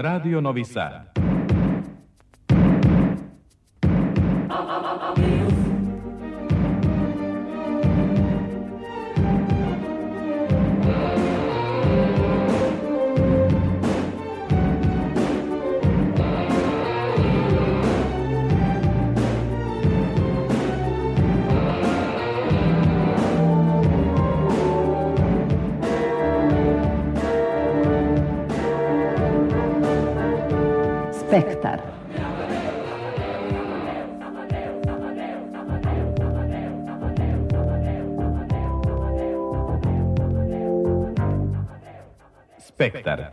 Radio Novi Sad. Spektar. Spektar.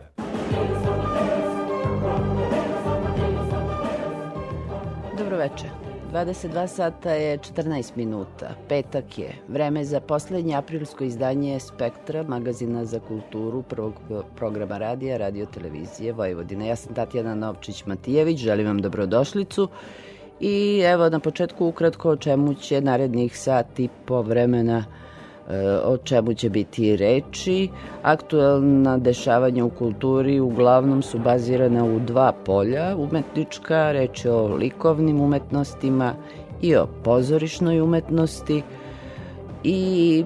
Dobro veče. 22 sata je 14 minuta. Petak je. Vreme za poslednje aprilsko izdanje Spektra, magazina za kulturu prvog programa radija, radio televizije Vojvodine. Ja sam Tatjana Novčić-Matijević, želim vam dobrodošlicu i evo na početku ukratko o čemu će narednih sat i po vremena o čemu će biti reči. Aktuelna dešavanja u kulturi uglavnom su bazirana u dva polja, umetnička, reč je o likovnim umetnostima i o pozorišnoj umetnosti i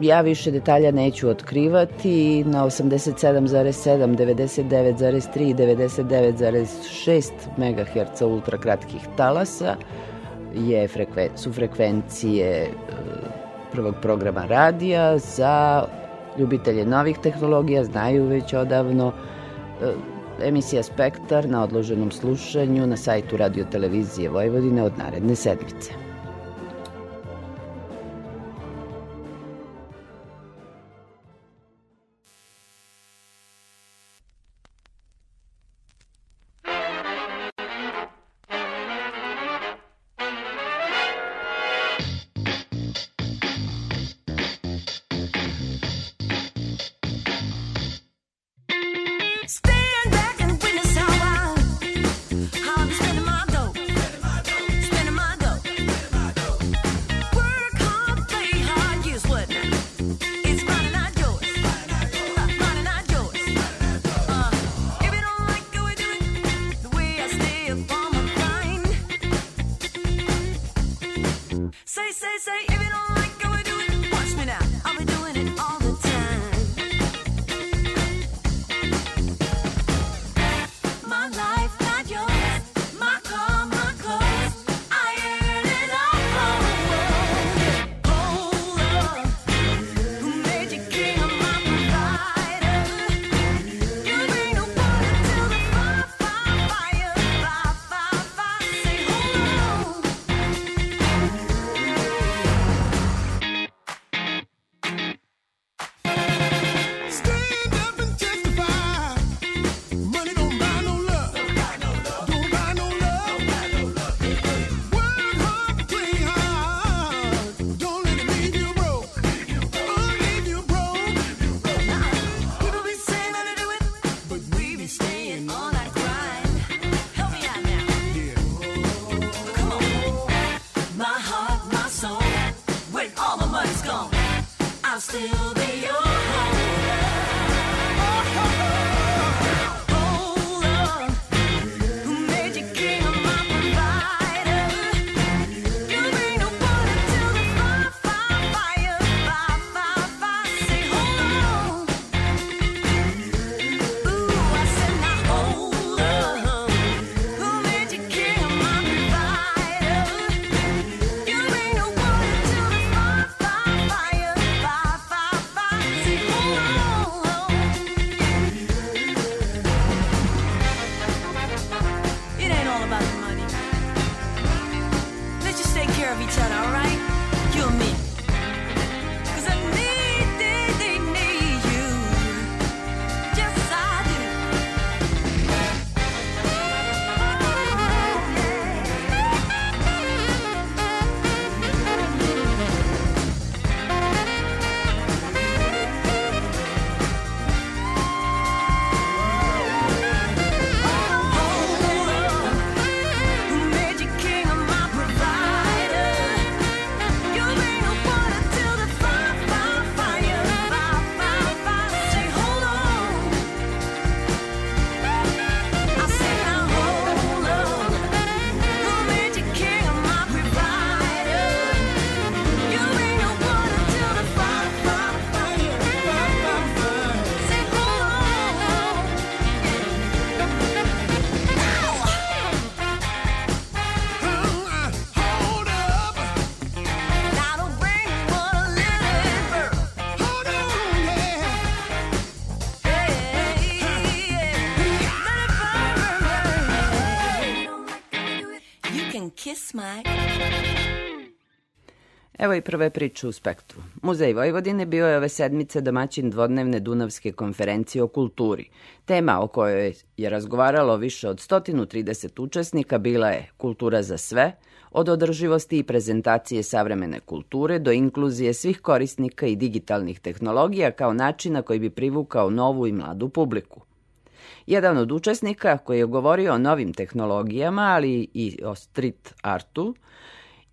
ja više detalja neću otkrivati. Na 87,7, 99,3 i 99,6 MHz ultrakratkih talasa je frekven, su frekvencije prvog programa radija za ljubitelje novih tehnologija, znaju već odavno emisija Spektar na odloženom slušanju na sajtu Radio Televizije Vojvodine od naredne sedmice. Evo i prve priče u Spektru. Muzej Vojvodine bio je ove sedmice domaćin dvodnevne Dunavske konferencije o kulturi. Tema o kojoj je razgovaralo više od 130 učesnika bila je kultura za sve, od održivosti i prezentacije savremene kulture do inkluzije svih korisnika i digitalnih tehnologija kao načina koji bi privukao novu i mladu publiku. Jedan od učesnika koji je govorio o novim tehnologijama, ali i o street artu,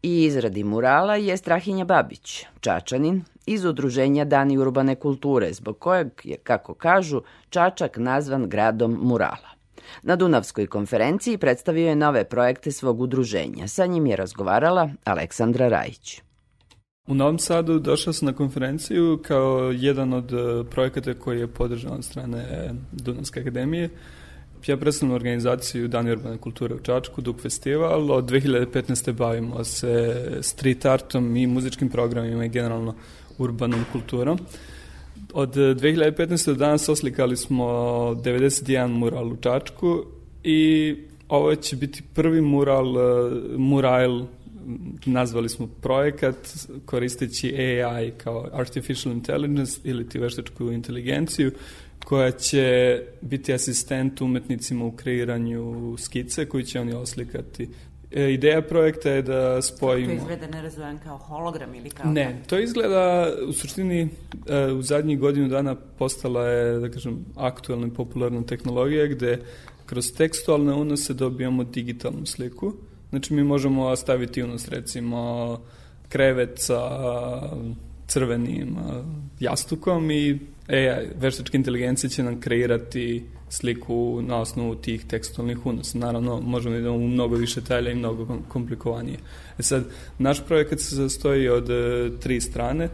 i izradi murala je Strahinja Babić, Čačanin, iz udruženja Dani urbane kulture, zbog kojeg je, kako kažu, Čačak nazvan gradom murala. Na Dunavskoj konferenciji predstavio je nove projekte svog udruženja. Sa njim je razgovarala Aleksandra Rajić. U Novom Sadu došao sam na konferenciju kao jedan od e, projekata koji je podržan od strane Dunavske akademije. Ja predstavljam organizaciju Dani urbane kulture u Čačku, Duk festival. Od 2015. bavimo se street artom i muzičkim programima i generalno urbanom kulturom. Od 2015. do danas oslikali smo 91 mural u Čačku i ovo će biti prvi mural, e, mural nazvali smo projekat koristeći AI kao Artificial Intelligence ili ti veštačku inteligenciju koja će biti asistent umetnicima u kreiranju skice koji će oni oslikati. E, ideja projekta je da spojimo... To izgleda, ne razumijem, kao hologram ili kao... Ne, to izgleda, u suštini, e, u zadnjih godinu dana postala je, da kažem, aktualna i popularna tehnologija gde kroz tekstualne unose dobijamo digitalnu sliku. Znači, mi možemo staviti unos, recimo, krevet sa crvenim jastukom i AI, veštačka inteligencija će nam kreirati sliku na osnovu tih tekstualnih unosa. Naravno, možemo da idemo u mnogo više detalja i mnogo komplikovanije. E sad, naš projekat se sastoji od e, tri strane. E,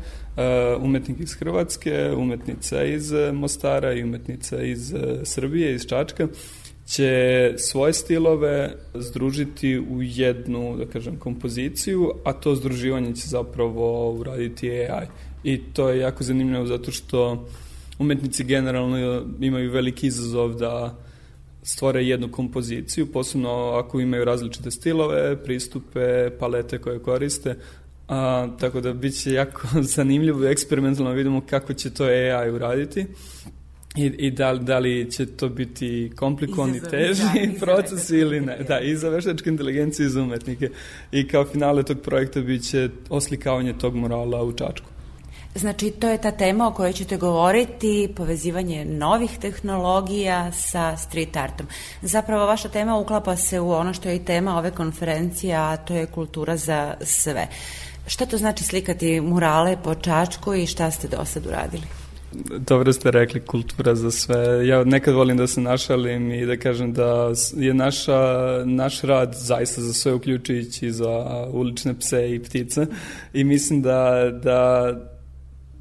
umetnik iz Hrvatske, umetnica iz Mostara i umetnica iz e, Srbije, iz Čačka će svoje stilove združiti u jednu, da kažem, kompoziciju, a to združivanje će zapravo uraditi AI. I to je jako zanimljivo zato što umetnici generalno imaju veliki izazov da stvore jednu kompoziciju, posebno ako imaju različite stilove, pristupe, palete koje koriste, a, tako da bit će jako zanimljivo i eksperimentalno da vidimo kako će to AI uraditi. I, i da, li, da li će to biti komplikovan i teži da, proces ili ne. Da, i za veštačke inteligencije i za umetnike. I kao finale tog projekta bit će oslikavanje tog morala u Čačku. Znači, to je ta tema o kojoj ćete govoriti, povezivanje novih tehnologija sa street artom. Zapravo, vaša tema uklapa se u ono što je i tema ove konferencije, a to je kultura za sve. Šta to znači slikati murale po Čačku i šta ste do sad uradili? Dobro ste rekli, kultura za sve. Ja nekad volim da se našalim i da kažem da je naša, naš rad zaista za sve uključujući za ulične pse i ptice i mislim da, da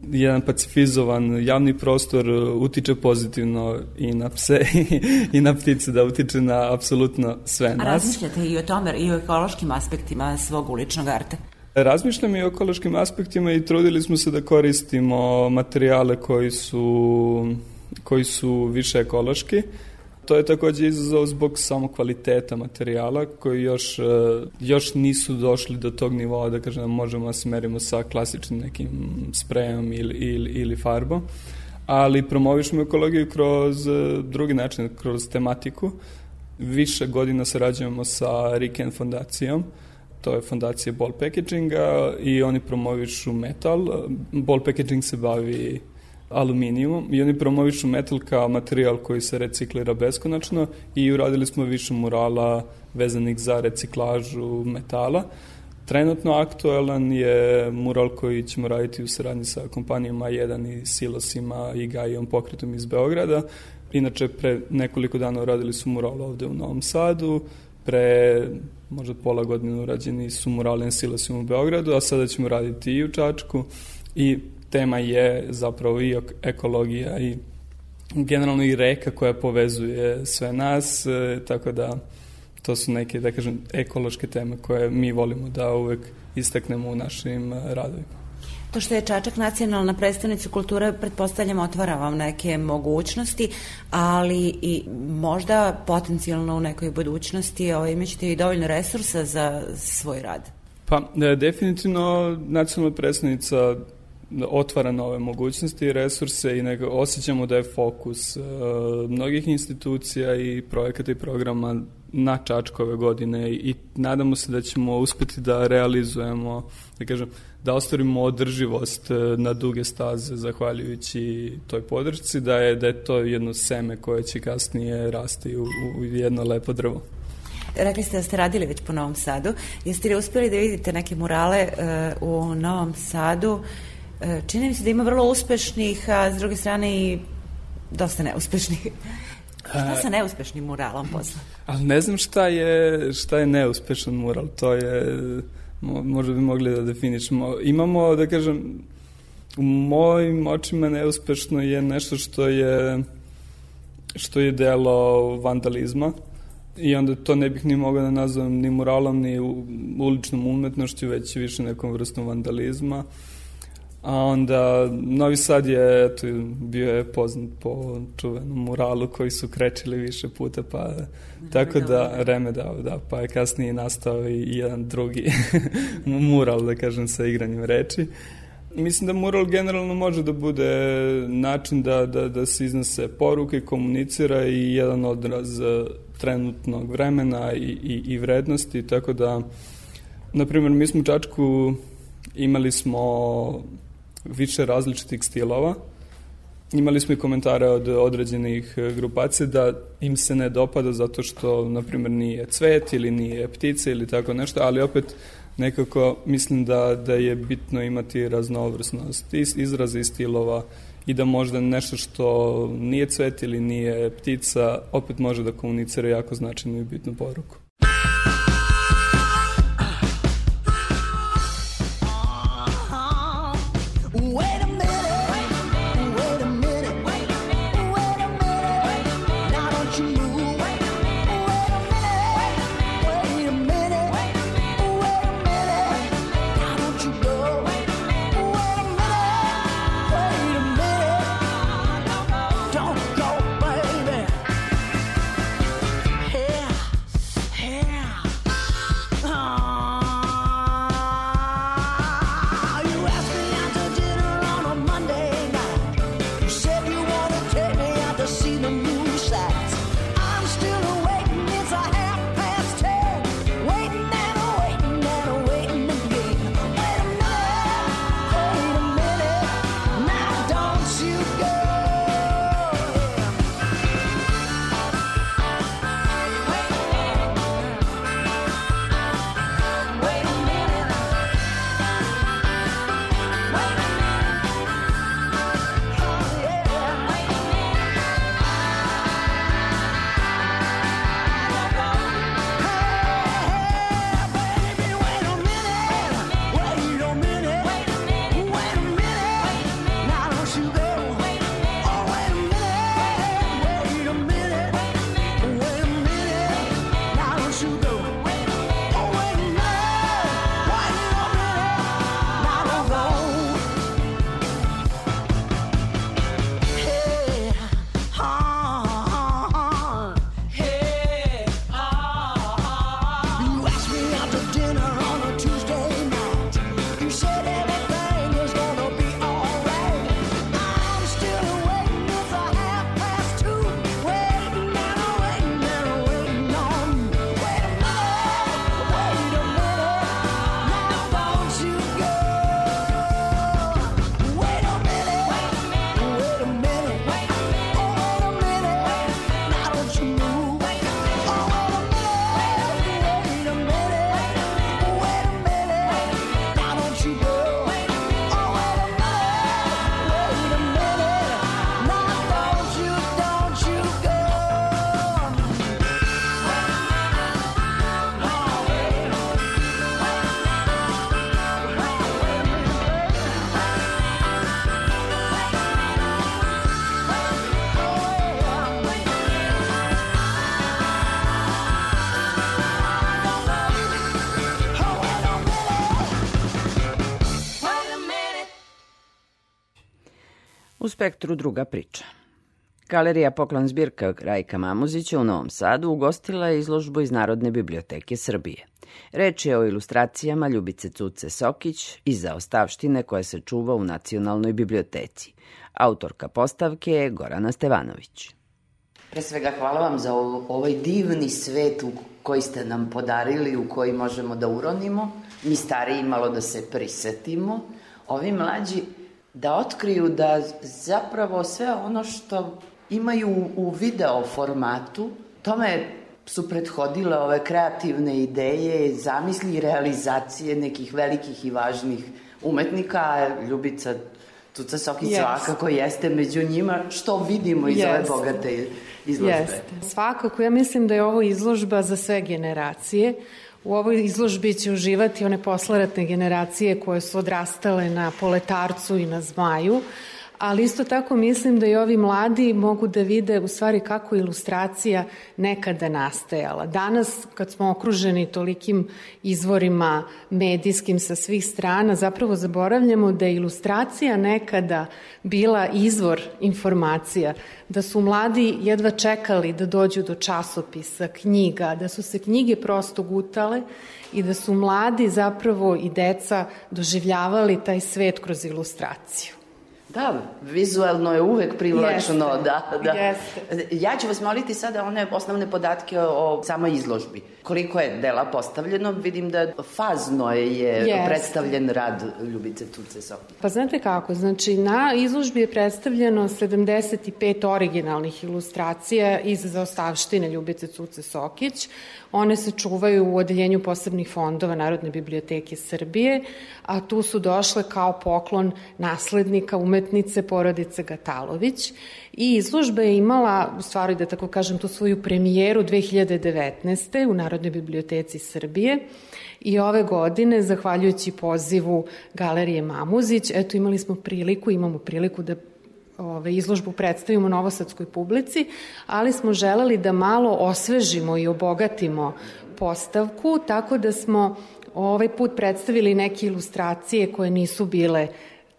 jedan pacifizovan javni prostor utiče pozitivno i na pse i na ptice, da utiče na apsolutno sve nas. A razmišljate i o tome i o ekološkim aspektima svog uličnog arte? Razmišljam i o ekološkim aspektima i trudili smo se da koristimo materijale koji su, koji su više ekološki. To je takođe izazov zbog samo kvaliteta materijala koji još, e, još nisu došli do tog nivoa da kažem možemo da se merimo sa klasičnim nekim sprejom ili, ili, ili farbom ali promovišemo ekologiju kroz e, drugi način, kroz tematiku. Više godina sarađujemo sa Riken fondacijom, to je fondacija Ball Packaginga i oni promovišu metal. Ball Packaging se bavi aluminijumom i oni promovišu metal kao materijal koji se reciklira beskonačno i uradili smo više murala vezanih za reciklažu metala. Trenutno aktualan je mural koji ćemo raditi u saradnji sa kompanijama 1 i Silosima i Gajom pokretom iz Beograda. Inače, pre nekoliko dana uradili su mural ovde u Novom Sadu, pre možda pola godine urađeni su murali na Silasima u Beogradu, a sada ćemo raditi i u Čačku i tema je zapravo i ekologija i generalno i reka koja povezuje sve nas, e, tako da to su neke, da kažem, ekološke teme koje mi volimo da uvek istaknemo u našim radovima. To što je Čačak nacionalna predstavnica kulture, pretpostavljam, otvara vam neke mogućnosti, ali i možda potencijalno u nekoj budućnosti ovaj, imaćete i dovoljno resursa za svoj rad. Pa, e, definitivno nacionalna predstavnica otvara nove mogućnosti i resurse i nego osjećamo da je fokus e, mnogih institucija i projekata i programa na Čačkove godine i nadamo se da ćemo uspeti da realizujemo, da kažem, da ostvarimo održivost e, na duge staze zahvaljujući toj podršci, da je, da je to jedno seme koje će kasnije rasti u, u jedno lepo drvo. Rekli ste da ste radili već po Novom Sadu. Jeste li uspjeli da vidite neke murale e, u Novom Sadu? E, čini mi se da ima vrlo uspešnih, a s druge strane i dosta neuspešnih. Šta sa neuspešnim muralom posle? Ali ne znam šta je, šta je neuspešan mural, to je, mo- možda bi mogli da definišemo. Imamo, da kažem, u mojim očima neuspešno je nešto što je što je delo vandalizma i onda to ne bih ni mogao da nazovem ni muralom ni uličnom umetnošću, već više nekom vrstom vandalizma. A onda Novi Sad je eto, bio je poznat po čuvenom muralu koji su krečili više puta, pa tako da Remedao, da, pa je kasnije nastao i jedan drugi mural, da kažem, sa igranjem reči. Mislim da mural generalno može da bude način da, da, da se iznose poruke, komunicira i jedan odraz eh, trenutnog vremena i, i, i vrednosti, tako da, na primjer, mi smo u Čačku imali smo više različitih stilova, Imali smo i komentare od određenih eh, grupacija da im se ne dopada zato što, na primjer, nije cvet ili nije ptica ili tako nešto, ali opet nekako mislim da, da je bitno imati raznovrsnost iz, izraza i stilova i da možda nešto što nije cvet ili nije ptica opet može da komunicira jako značajnu i bitnu poruku. Wait a spektru druga priča. Galerija Poklon zbirka Rajka Mamuzića u Novom Sadu ugostila je izložbu iz Narodne biblioteke Srbije. Reč je o ilustracijama Ljubice Cuce Sokić iz zaostavštine koja se čuva u Nacionalnoj biblioteci. Autorka postavke je Gorana Stevanović. Pre svega hvala vam za ovaj divni svet u koji ste nam podarili, u koji možemo da uronimo, mi stariji malo da se prisetimo, ovi mlađi da otkriju da zapravo sve ono što imaju u- video formatu, tome su prethodile ove kreativne ideje, zamisli i realizacije nekih velikih i važnih umetnika, Ljubica Tuca Sokić Jeste. svakako jeste među njima, što vidimo iz ove Jeste. bogate izložbe. Jeste. Svakako, ja mislim da je ovo izložba za sve generacije. U ovoj izložbi će uživati one posleratne generacije koje su odrastale na poletarcu i na zmaju, ali isto tako mislim da i ovi mladi mogu da vide u stvari kako ilustracija nekada nastajala. Danas, kad smo okruženi tolikim izvorima medijskim sa svih strana, zapravo zaboravljamo da je ilustracija nekada bila izvor informacija, da su mladi jedva čekali da dođu do časopisa, knjiga, da su se knjige prosto gutale i da su mladi zapravo i deca doživljavali taj svet kroz ilustraciju. Da, vizualno je uvek privlačno, Jeste. da, da. Jeste. Ja ću vas moliti sada one osnovne podatke o samoj izložbi. Koliko je dela postavljeno, vidim da fazno je Jeste. predstavljen rad Ljubice Tuce Sokić. Pa znate kako, znači na izložbi je predstavljeno 75 originalnih ilustracija iz zaostavštine Ljubice Cuce Sokić. One se čuvaju u odeljenju posebnih fondova Narodne biblioteke Srbije, a tu su došle kao poklon naslednika umetnice porodice Gatalović. I izložba je imala, u stvari da tako kažem, tu svoju premijeru 2019. u Narodnoj biblioteci Srbije. I ove godine, zahvaljujući pozivu Galerije Mamuzić, eto imali smo priliku, imamo priliku da ove, izložbu predstavimo novosadskoj publici, ali smo želeli da malo osvežimo i obogatimo postavku, tako da smo ovaj put predstavili neke ilustracije koje nisu bile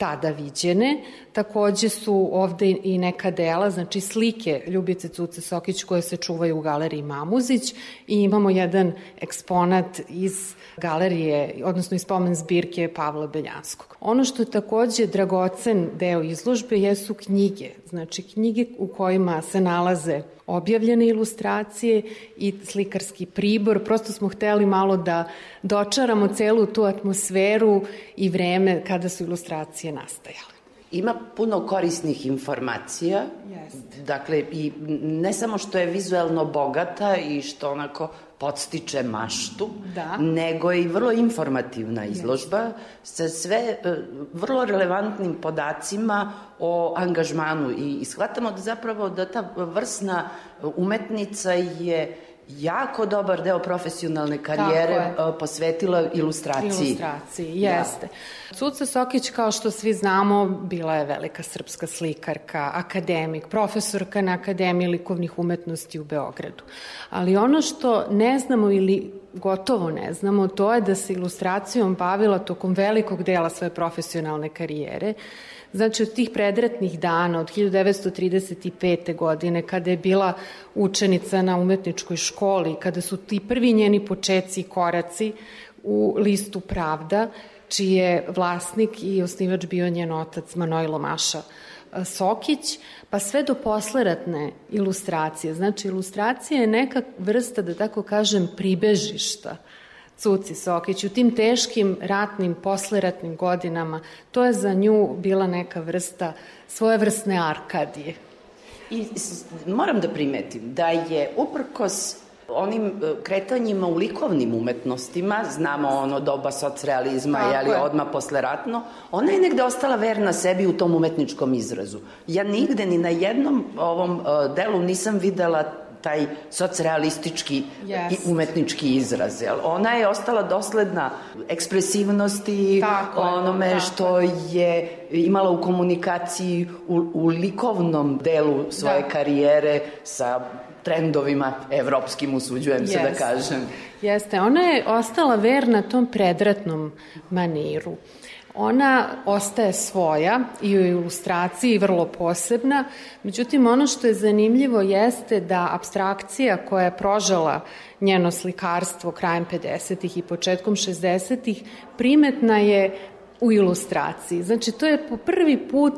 tada viđene. Takođe su ovde i neka dela, znači slike Ljubice Cuce Sokić koje se čuvaju u galeriji Mamuzić i imamo jedan eksponat iz galerije, odnosno iz spomen zbirke Pavla Beljanskog. Ono što je takođe dragocen deo izložbe jesu knjige, znači knjige u kojima se nalaze objavljene ilustracije i slikarski pribor. Prosto smo hteli malo da dočaramo celu tu atmosferu i vreme kada su ilustracije nastajale. Ima puno korisnih informacija, Jeste. dakle, i ne samo što je vizuelno bogata i što onako podstiče maštu, Da. nego i vrlo informativna izložba sa sve e, vrlo relevantnim podacima o angažmanu i, i shvatamo da zapravo da ta vrsna umetnica je jako dobar deo profesionalne karijere Tako e, posvetila ilustraciji. Ilustraciji, jeste. Cuca Sokić, kao što svi znamo, bila je velika srpska slikarka, akademik, profesorka na Akademiji likovnih umetnosti u Beogradu. Ali ono što ne znamo ili gotovo ne znamo, to je da se ilustracijom bavila tokom velikog dela svoje profesionalne karijere. Znači, od tih predratnih dana, od 1935. godine, kada je bila učenica na umetničkoj školi, kada su ti prvi njeni počeci i koraci u listu Pravda, čiji je vlasnik i osnivač bio njen otac Manojlo Maša e, Sokić, pa sve do posleratne ilustracije. Znači, ilustracija je neka vrsta, da tako kažem, pribežišta Cuci Sokić. U tim teškim ratnim, posleratnim godinama, to je za nju bila neka vrsta svojevrsne arkadije. I moram da primetim da je uprkos onim e, kretanjima u likovnim umetnostima, znamo ono doba socrealizma, Tako jeli, je. odma posleratno, ona je negde ostala verna sebi u tom umetničkom izrazu. Ja nigde ni na jednom ovom e, delu nisam videla taj socrealistički Jest. i umetnički izraz. Jel? Ona je ostala dosledna ekspresivnosti, Tako onome tako što je imala u komunikaciji u, u likovnom delu svoje Da. karijere sa trendovima evropskim, usuđujem se da kažem. Jeste, ona je ostala verna tom predratnom maniru. Ona ostaje svoja i u ilustraciji vrlo posebna, međutim ono što je zanimljivo jeste da abstrakcija koja je prožela njeno slikarstvo krajem 50. i početkom 60. primetna je u ilustraciji. Znači, to je po prvi put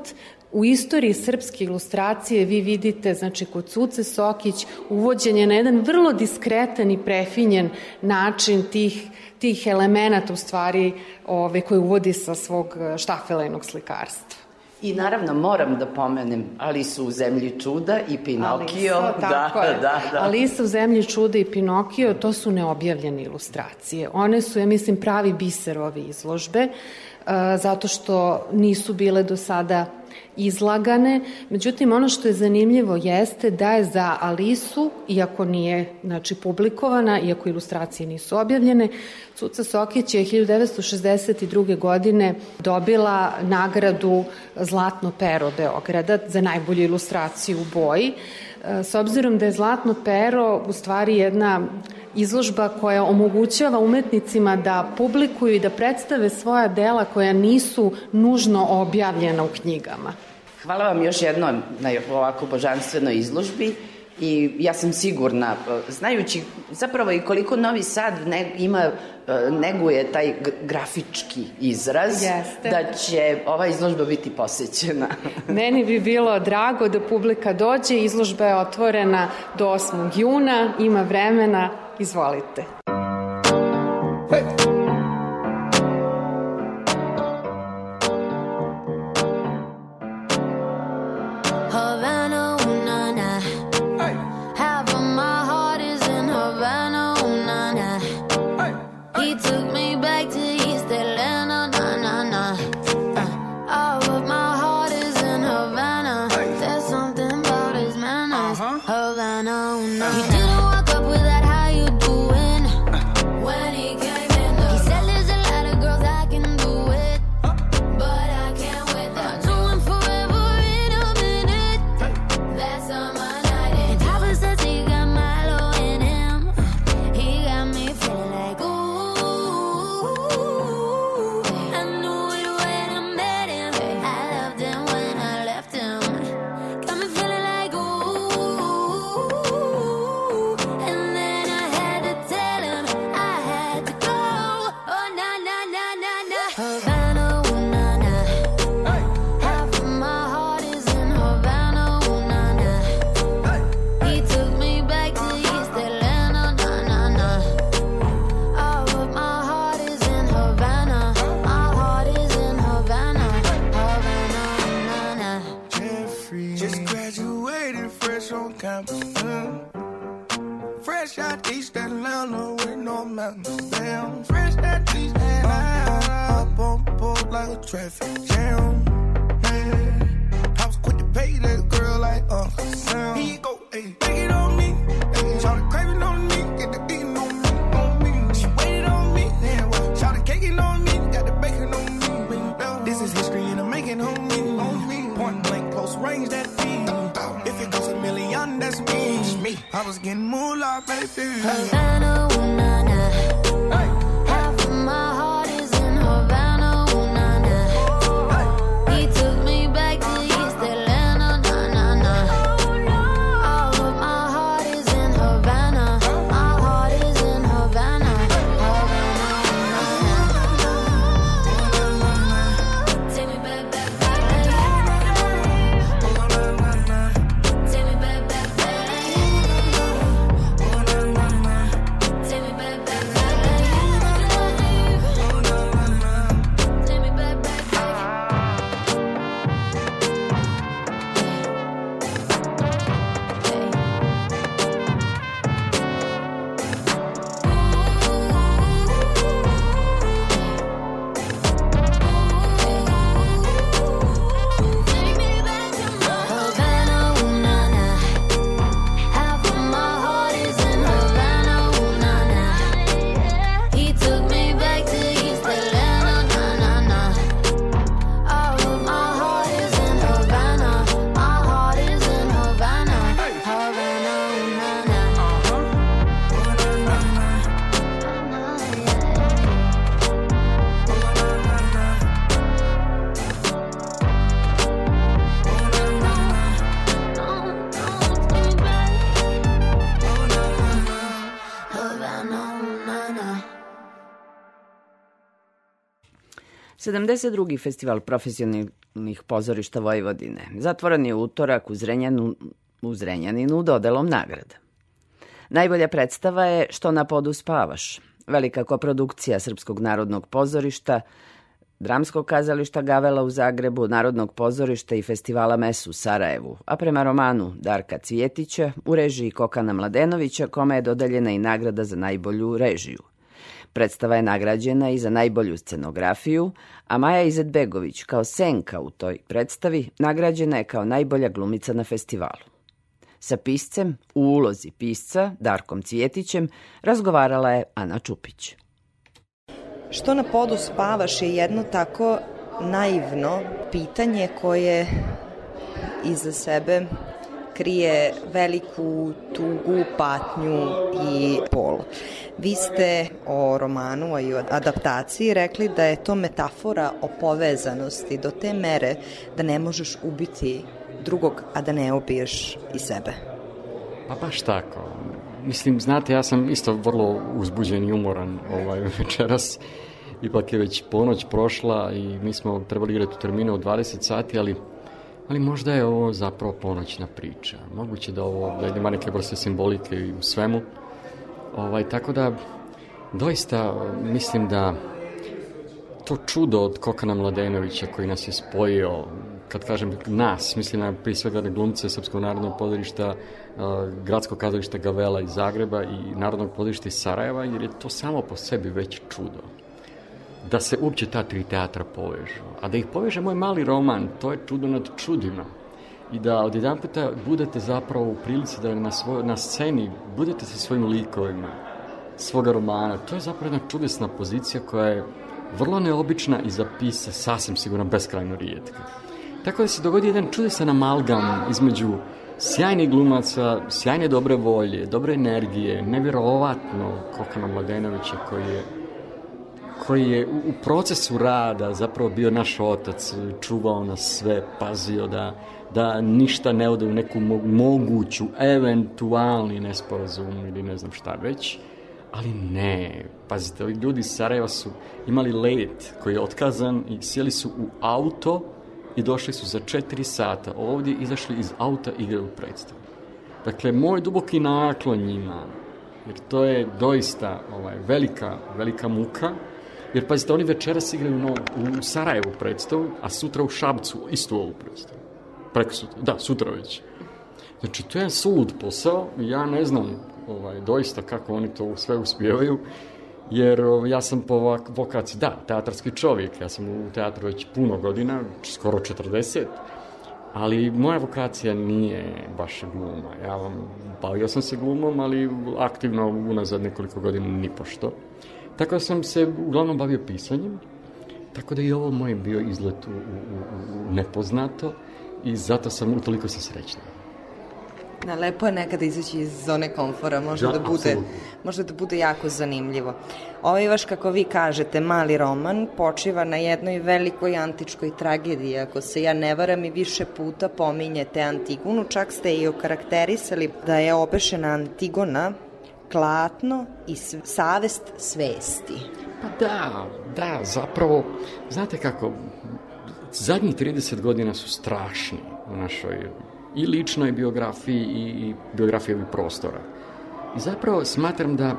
u istoriji srpske ilustracije vi vidite, znači, kod Cuce Sokić uvođenje na jedan vrlo diskretan i prefinjen način tih, tih elemenata, u stvari, ove, koje uvodi sa svog štafelejnog slikarstva. I naravno moram da pomenem Alisu u zemlji čuda i Pinokio. Alisa, tako da, je. da, da. Alisa u zemlji čuda i Pinokio, to su neobjavljene ilustracije. One su, ja mislim, pravi biser ove izložbe, e, zato što nisu bile do sada izlagane. Međutim, ono što je zanimljivo jeste da je za Alisu, iako nije znači, publikovana, iako ilustracije nisu objavljene, Cuca Sokić je 1962. godine dobila nagradu Zlatno pero Beograda za najbolju ilustraciju u boji. E, S obzirom da je Zlatno pero u stvari jedna izložba koja omogućava umetnicima da publikuju i da predstave svoja dela koja nisu nužno objavljena u knjigama. Hvala vam još jednom na ovako božanstvenoj izložbi i ja sam sigurna, znajući zapravo i koliko Novi Sad ne, ima, e, neguje taj grafički izraz, Jeste. da će ova izložba biti posećena. Meni bi bilo drago da publika dođe, izložba je otvorena do 8. juna, ima vremena, izvolite. Havana, 72. festival profesionalnih pozorišta Vojvodine zatvoren je utorak u, Zrenjanu, u Zrenjaninu dodelom nagrada. Najbolja predstava je Što na podu spavaš, velika koprodukcija Srpskog narodnog pozorišta, Dramskog kazališta Gavela u Zagrebu, Narodnog pozorišta i festivala Mesu u Sarajevu, a prema romanu Darka Cvijetića u režiji Kokana Mladenovića, kome je dodeljena i nagrada za najbolju režiju. Predstava je nagrađena i za najbolju scenografiju, a Maja Izetbegović kao senka u toj predstavi nagrađena je kao najbolja glumica na festivalu. Sa piscem, u ulozi pisca, Darkom Cvjetićem, razgovarala je Ana Čupić. Što na podu spavaš je jedno tako naivno pitanje koje iza sebe krije veliku tugu, patnju i bol. Vi ste o romanu, a i o adaptaciji rekli da je to metafora o povezanosti do te mere da ne možeš ubiti drugog, a da ne ubiješ i sebe. Pa baš tako. Mislim, znate, ja sam isto vrlo uzbuđen i umoran ovaj, večeras. Ipak je već ponoć prošla i mi smo trebali igrati u terminu od 20 sati, ali, ali možda je ovo zapravo ponoćna priča. Moguće da ovo, da ima neke vrste simbolike i u svemu. Ovaj, tako da, doista mislim da to čudo od Kokana Mladenovića koji nas je spojio, kad kažem nas, mislim na prije svega na glumce Srpskog narodnog pozorišta, gradskog kazališta Gavela iz Zagreba i Narodnog pozorišta iz Sarajeva, jer je to samo po sebi već čudo. Da se uopće ta tri teatra povežu. A da ih poveže moj mali roman, to je čudo nad čudima. I da od jedan puta budete zapravo u prilici da na, svoj, na sceni budete sa svojim likovima, svoga romana. To je zapravo jedna čudesna pozicija koja je vrlo neobična i za pisa sasvim sigurno beskrajno rijetka. Tako da se dogodi jedan čudesan amalgam između sjajnih glumaca, sjajne dobre volje, dobre energije, nevjerovatno Kokana Mladenovića koji je koji je u, procesu rada zapravo bio naš otac, čuvao nas sve, pazio da, da ništa ne ode u neku mo moguću, eventualni nesporazum ili ne znam šta već. Ali ne, pazite, ovi ljudi iz Sarajeva su imali let koji je otkazan i sjeli su u auto i došli su za četiri sata ovdje, izašli iz auta i igrali predstavu. Dakle, moj duboki naklon njima, jer to je doista ovaj, velika, velika muka, jer pazite, oni večeras igraju no, u Sarajevu predstavu, a sutra u Šabcu istu ovu predstavu. Preko sutra, da, sutra već. Znači, to je sulud posao, ja ne znam ovaj, doista kako oni to sve uspijevaju, jer ovaj, ja sam po vokaciji, da, teatarski čovjek, ja sam u teatru već puno godina, skoro 40, ali moja vokacija nije baš gluma. Ja vam, bavio sam se glumom, ali aktivno unazad nekoliko godina ni pošto. Tako sam se uglavnom bavio pisanjem, tako da i ovo moj bio izlet u, u, u, nepoznato i zato sam, utoliko sam srećna. Da, lepo je nekada izaći iz zone komfora, može Da, da, bude, apsolutno. može da bude jako zanimljivo. Ovaj vaš, kako vi kažete, mali roman počiva na jednoj velikoj antičkoj tragediji, ako se ja ne varam i više puta pominjete Antigunu, čak ste i okarakterisali da je obešena Antigona klatno i savest svesti. Pa da, da, zapravo, znate kako, zadnjih 30 godina su strašni u našoj i ličnoj biografiji i, i biografiji prostora. I zapravo smatram da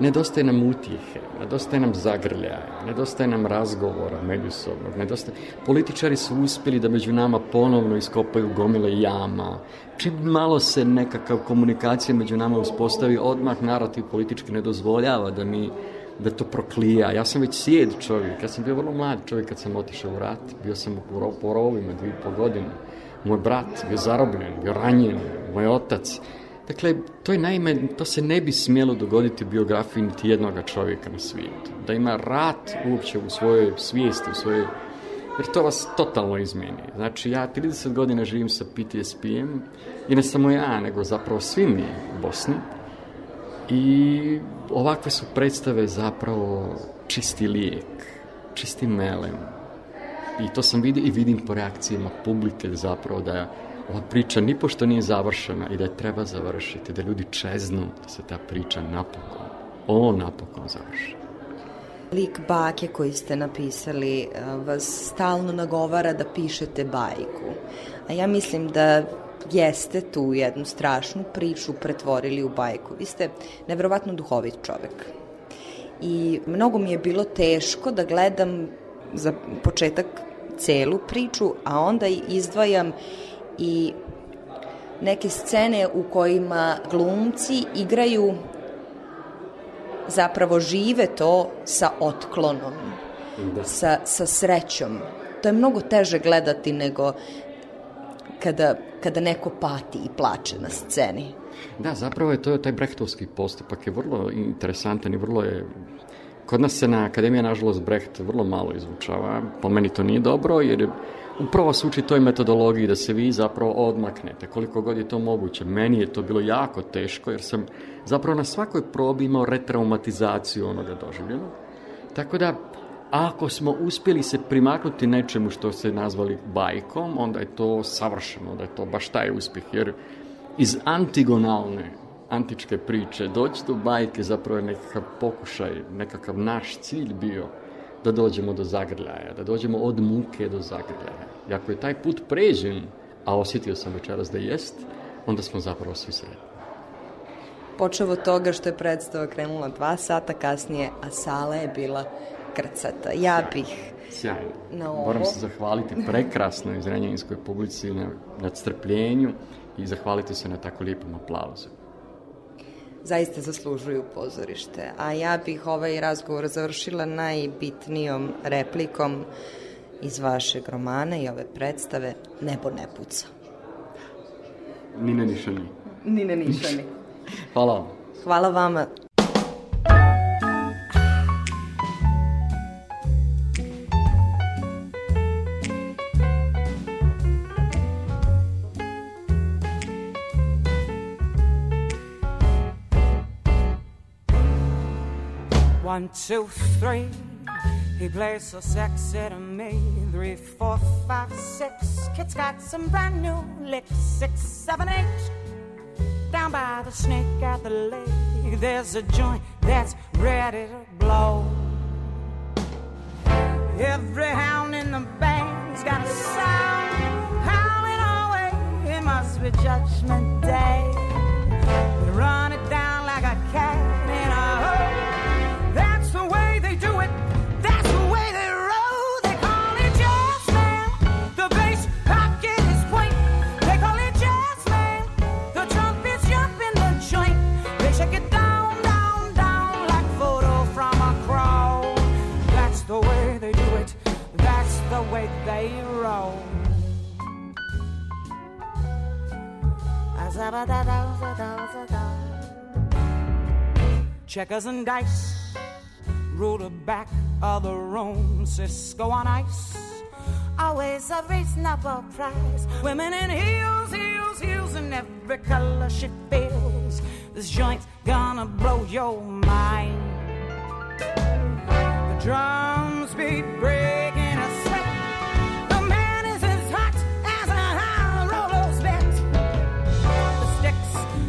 nedostaje nam utjehe, nedostaje nam zagrljaja, nedostaje nam razgovora međusobnog, nedostaje... Političari su uspjeli da među nama ponovno iskopaju gomile jama. Čim malo se nekakav komunikacija među nama uspostavi, odmah narativ politički ne dozvoljava da mi da to proklija. Ja sam već sjed čovjek, ja sam bio vrlo mlad čovjek kad sam otišao u rat, bio sam u ro- po rovima dvije i pol godine. Moj brat bio zarobljen, bio ranjen, moj otac. Dakle, to je naime, to se ne bi smjelo dogoditi u biografiji niti jednoga čovjeka na svijetu. Da ima rat uopće u svojoj svijesti, u svojoj jer to vas totalno izmeni. Znači, ja 30 godina živim sa PTSP-em i ne samo ja, nego zapravo svi mi u Bosni. I ovakve su predstave zapravo čisti lijek, čisti melem. I to sam vidio i vidim po reakcijama publike zapravo da ova priča nipošto nije završena i da je treba završiti, da ljudi čeznu da se ta priča napokon, o napokon završi. lik bake koji ste napisali a, vas stalno nagovara da pišete bajku. A ja mislim da jeste tu jednu strašnu priču pretvorili u bajku. Vi ste nevjerovatno duhovit čovek. I mnogo mi je bilo teško da gledam za početak celu priču, a onda izdvajam i neke scene u kojima glumci igraju zapravo žive to sa otklonom, Da. sa, sa srećom. To je mnogo teže gledati nego kada, kada neko pati i plače na sceni. Da, zapravo je to taj brehtovski postupak je vrlo interesantan i vrlo je Kod nas se na akademija, nažalost, Brecht vrlo malo izvučava. Po meni to nije dobro, jer upravo se uči toj metodologiji da se vi zapravo odmaknete, koliko god je to moguće. Meni je to bilo jako teško, jer sam zapravo na svakoj probi imao retraumatizaciju onoga doživljenog. Tako da, ako smo uspjeli se primaknuti nečemu što ste nazvali bajkom, onda je to savršeno, da je to baš taj uspjeh, jer iz antigonalne antičke priče doći do bajke zapravo je nekakav pokušaj, nekakav naš cilj bio da dođemo do zagrljaja, da dođemo od muke do zagrljaja. I ako je taj put pređen, a osjetio sam večeras da jest, onda smo zapravo svi sretni. Počeo od toga što je predstava krenula dva sata kasnije, a sala je bila krcata. Ja bih Sjajno. Na ovo. Moram se zahvaliti prekrasnoj zrenjaninskoj publici na, na strpljenju i zahvaliti se na tako lijepom aplauzu. Zaista zaslužuju pozorište. A ja bih ovaj razgovor završila najbitnijom replikom iz vašeg romana i ove predstave Nebo ne puca. Ni ne niša ni. Ni ne nišani. Hvala vam. Hvala vama. One, two, three. He plays so sexy to me. Three, four, five, six. Kid's got some brand new licks. Six, seven, eight. Down by the snake at the lake, there's a joint that's ready to blow. Every hound in the band's got a sound howling away. It must be Judgment Day. We run it down like a cat Checkers and dice, rule the back of the room, Cisco on ice. Always a reasonable price. Women in heels, heels, heels, in every color she feels. This joint's gonna blow your mind. The drums beat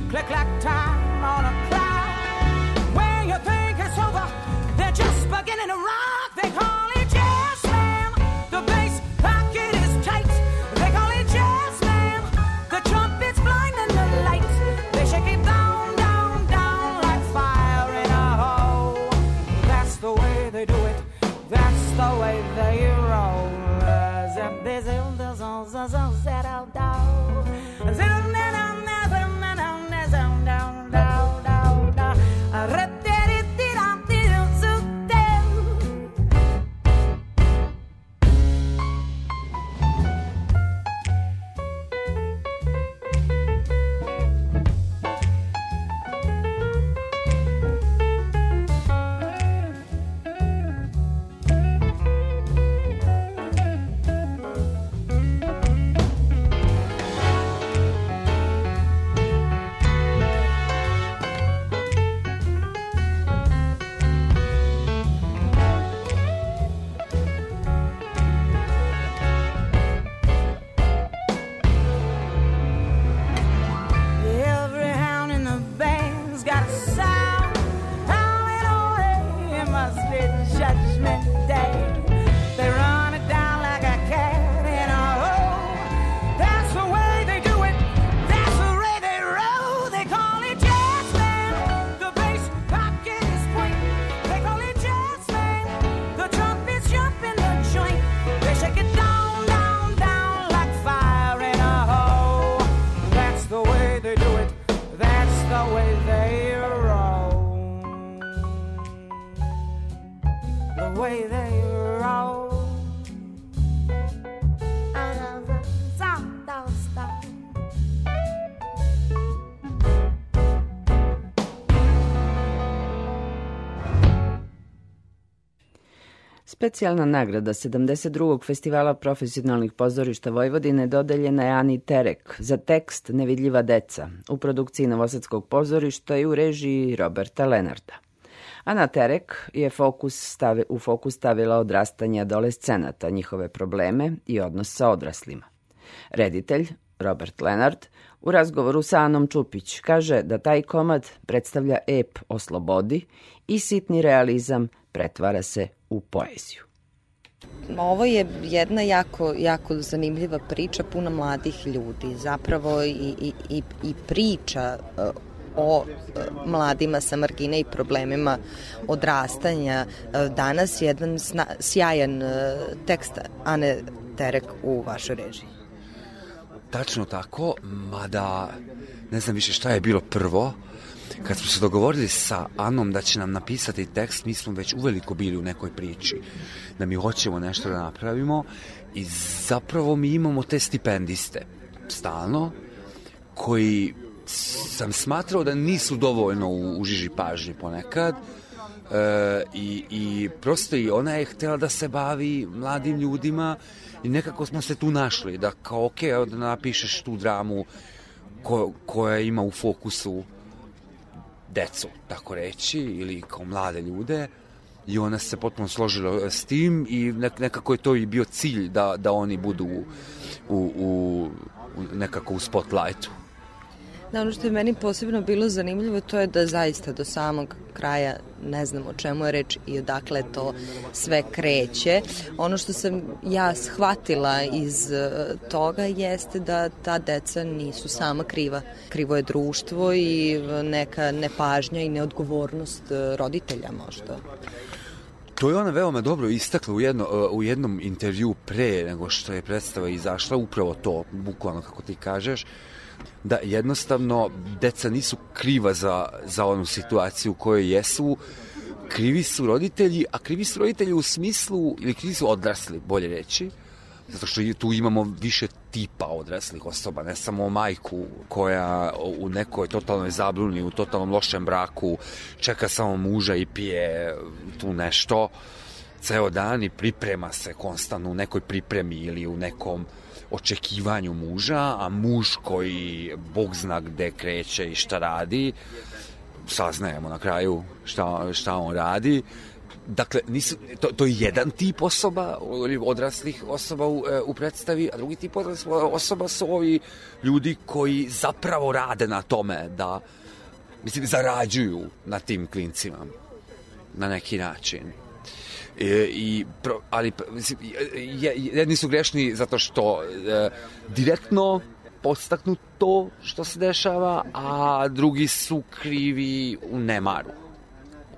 click like time on a clock. When you think it's over, they're just beginning to rock. They call it jazz slam. The bass pocket is tight. They call it jazz slam. The trumpets blinding the light. They shake it down, down, down like fire in a hole. That's the way they do it. That's the way Specijalna nagrada 72. festivala profesionalnih pozorišta Vojvodine dodeljena je Ani Terek za tekst Nevidljiva deca u produkciji Novosadskog pozorišta i u režiji Roberta Lenarda. Ana Terek je fokus stavi, u fokus stavila odrastanje adolescenata, njihove probleme i odnos sa odraslima. Reditelj, Robert Lenard, u razgovoru sa Anom Čupić kaže da taj komad predstavlja ep o slobodi i sitni realizam pretvara se u poeziju. Ovo je jedna jako, jako zanimljiva priča, puna mladih ljudi. Zapravo i, i, i, i priča e, o e, mladima sa margine i problemima odrastanja. E, Danas je jedan sna, sjajan tekst Ane Terek u vašoj režiji. Tačno tako, mada ne znam više šta je bilo prvo. Kad smo se dogovorili sa Anom da će nam napisati tekst, mi smo već uveliko bili u nekoj priči, da mi hoćemo nešto da napravimo i zapravo mi imamo te stipendiste stalno, koji sam smatrao da nisu dovoljno u, u žiži pažnje ponekad, e, i, i prosto i ona je htela da se bavi mladim ljudima i nekako smo se tu našli, da kao ok, da napišeš tu dramu ko, koja ima u fokusu decu, tako reći, ili kao mlade ljude i ona se potpuno složila s tim i nek, nekako je to i bio cilj da, da oni budu u, u, u nekako u spotlightu. Da, ono što je meni posebno bilo zanimljivo to je da zaista do samog kraja ne znam o čemu je reč i odakle to sve kreće. Ono što sam ja shvatila iz eh, toga jeste da ta deca nisu sama kriva. Krivo je društvo i neka nepažnja i neodgovornost eh, roditelja možda. To je ona veoma dobro istakla u, jedno, u jednom intervju pre nego što je predstava izašla, upravo to, bukvalno kako ti kažeš, da jednostavno deca nisu kriva za, za onu situaciju u kojoj jesu, krivi su roditelji, a krivi su roditelji u smislu, ili krivi su odrasli, bolje reći, zato što tu imamo više tipa odraslih osoba, ne samo majku koja u nekoj totalnoj zabluni, u totalnom lošem braku čeka samo muža i pije tu nešto. Ceo dan i priprema se konstantno u nekoj pripremi ili u nekom očekivanju muža, a muž koji bog zna gde kreće i šta radi, saznajemo na kraju šta, šta on radi, Dakle, nisu, to, to je jedan tip osoba, odraslih osoba u, u predstavi, a drugi tip odraslih osoba su ovi ljudi koji zapravo rade na tome da, mislim, zarađuju na tim klincima na neki način. E, i pro, ali mislim, jedni su grešni zato što e, direktno podstaknu to što se dešava, a drugi su krivi u nemaru.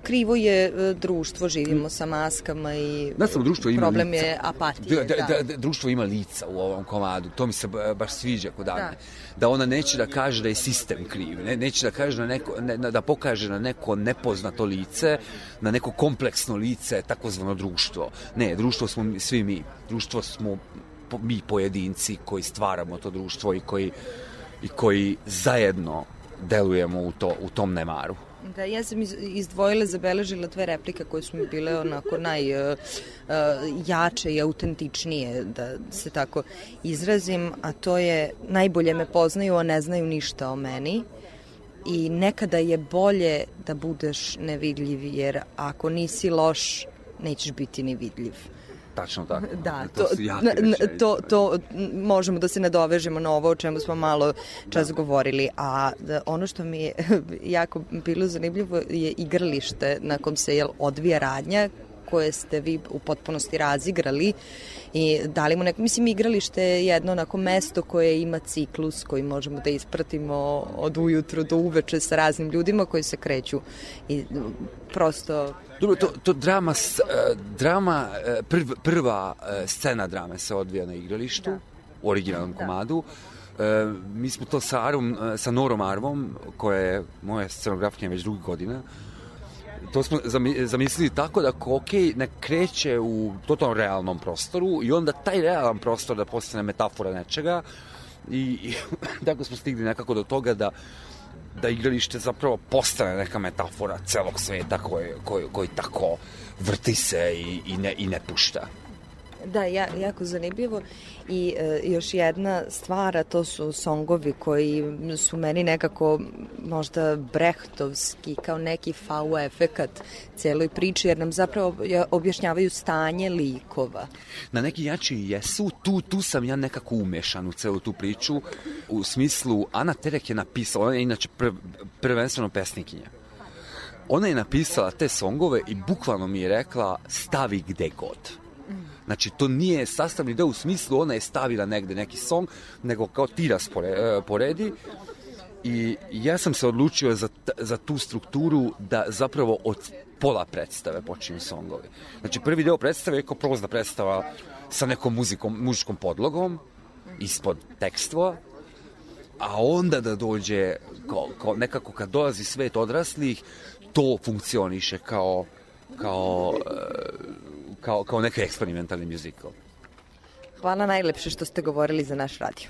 Krivo je e, društvo, živimo sa maskama i da, samo društvo ima problem lica. je apatije. Da, da, da, društvo ima lica u ovom komadu, to mi se baš sviđa kod Agne. Da. da ona neće da kaže da je sistem kriv, ne, neće da kaže na neko, ne, da pokaže na neko nepoznato lice, na neko kompleksno lice, takozvano društvo. Ne, društvo smo svi mi. Društvo smo mi pojedinci koji stvaramo to društvo i koji, i koji zajedno delujemo u, to, u tom nemaru. Da, ja sam izdvojila, zabeležila dve replike koje su mi bile onako najjače uh, i autentičnije, da se tako izrazim, a to je najbolje me poznaju, a ne znaju ništa o meni i nekada je bolje da budeš nevidljiv, jer ako nisi loš, nećeš biti ni vidljiv. Tačno tako. Da, to, to, to, to možemo da se nadovežemo na ovo o čemu smo malo čas da. govorili, a da, ono što mi je jako bilo zanimljivo je igralište na kom se jel, odvija radnja koje ste vi u potpunosti razigrali i dali mu neko, mislim igralište je jedno onako mesto koje ima ciklus koji možemo da ispratimo od ujutru do uveče sa raznim ljudima koji se kreću i prosto Dobro, to, to drama, e, drama e, prv, prva e, scena drame se odvija na igralištu, u originalnom komadu. E, mi smo to sa, Arvom, sa Norom Arvom, koja je moja scenografkinja već drugi godina, to smo zami- zamislili tako da kokej ne kreće u totalno realnom prostoru i onda taj realan prostor da postane metafora nečega i, i tako smo stigli nekako do toga da da igralište zapravo postane neka metafora celog sveta koji, koji, koji tako vrti se i, i, ne, i ne pušta. Da, ja, jako zanimljivo i e, još jedna stvar, a to su songovi koji su meni nekako možda brehtovski, kao neki fau efekat celoj priči, jer nam zapravo ja- objašnjavaju stanje likova. Na neki način i jesu, tu, tu sam ja nekako umešan u celu tu priču, u smislu, Ana Terek je napisala, ona je inače prv, prvenstveno pesnikinja. Ona je napisala te songove i bukvalno mi je rekla stavi gde god. Znači, to nije sastavni deo u smislu ona je stavila negde neki song, nego kao ti rasporedi i ja sam se odlučio za, za tu strukturu da zapravo od pola predstave počinju songovi. Znači, prvi deo predstave je kao prozna predstava sa nekom muzikom, muzičkom podlogom, ispod tekstova, a onda da dođe, kao, kao nekako kad dolazi svet odraslih, to funkcioniše kao, kao, e, kao, kao neki eksperimentalni muzikal. Hvala najlepše što ste govorili za naš radio.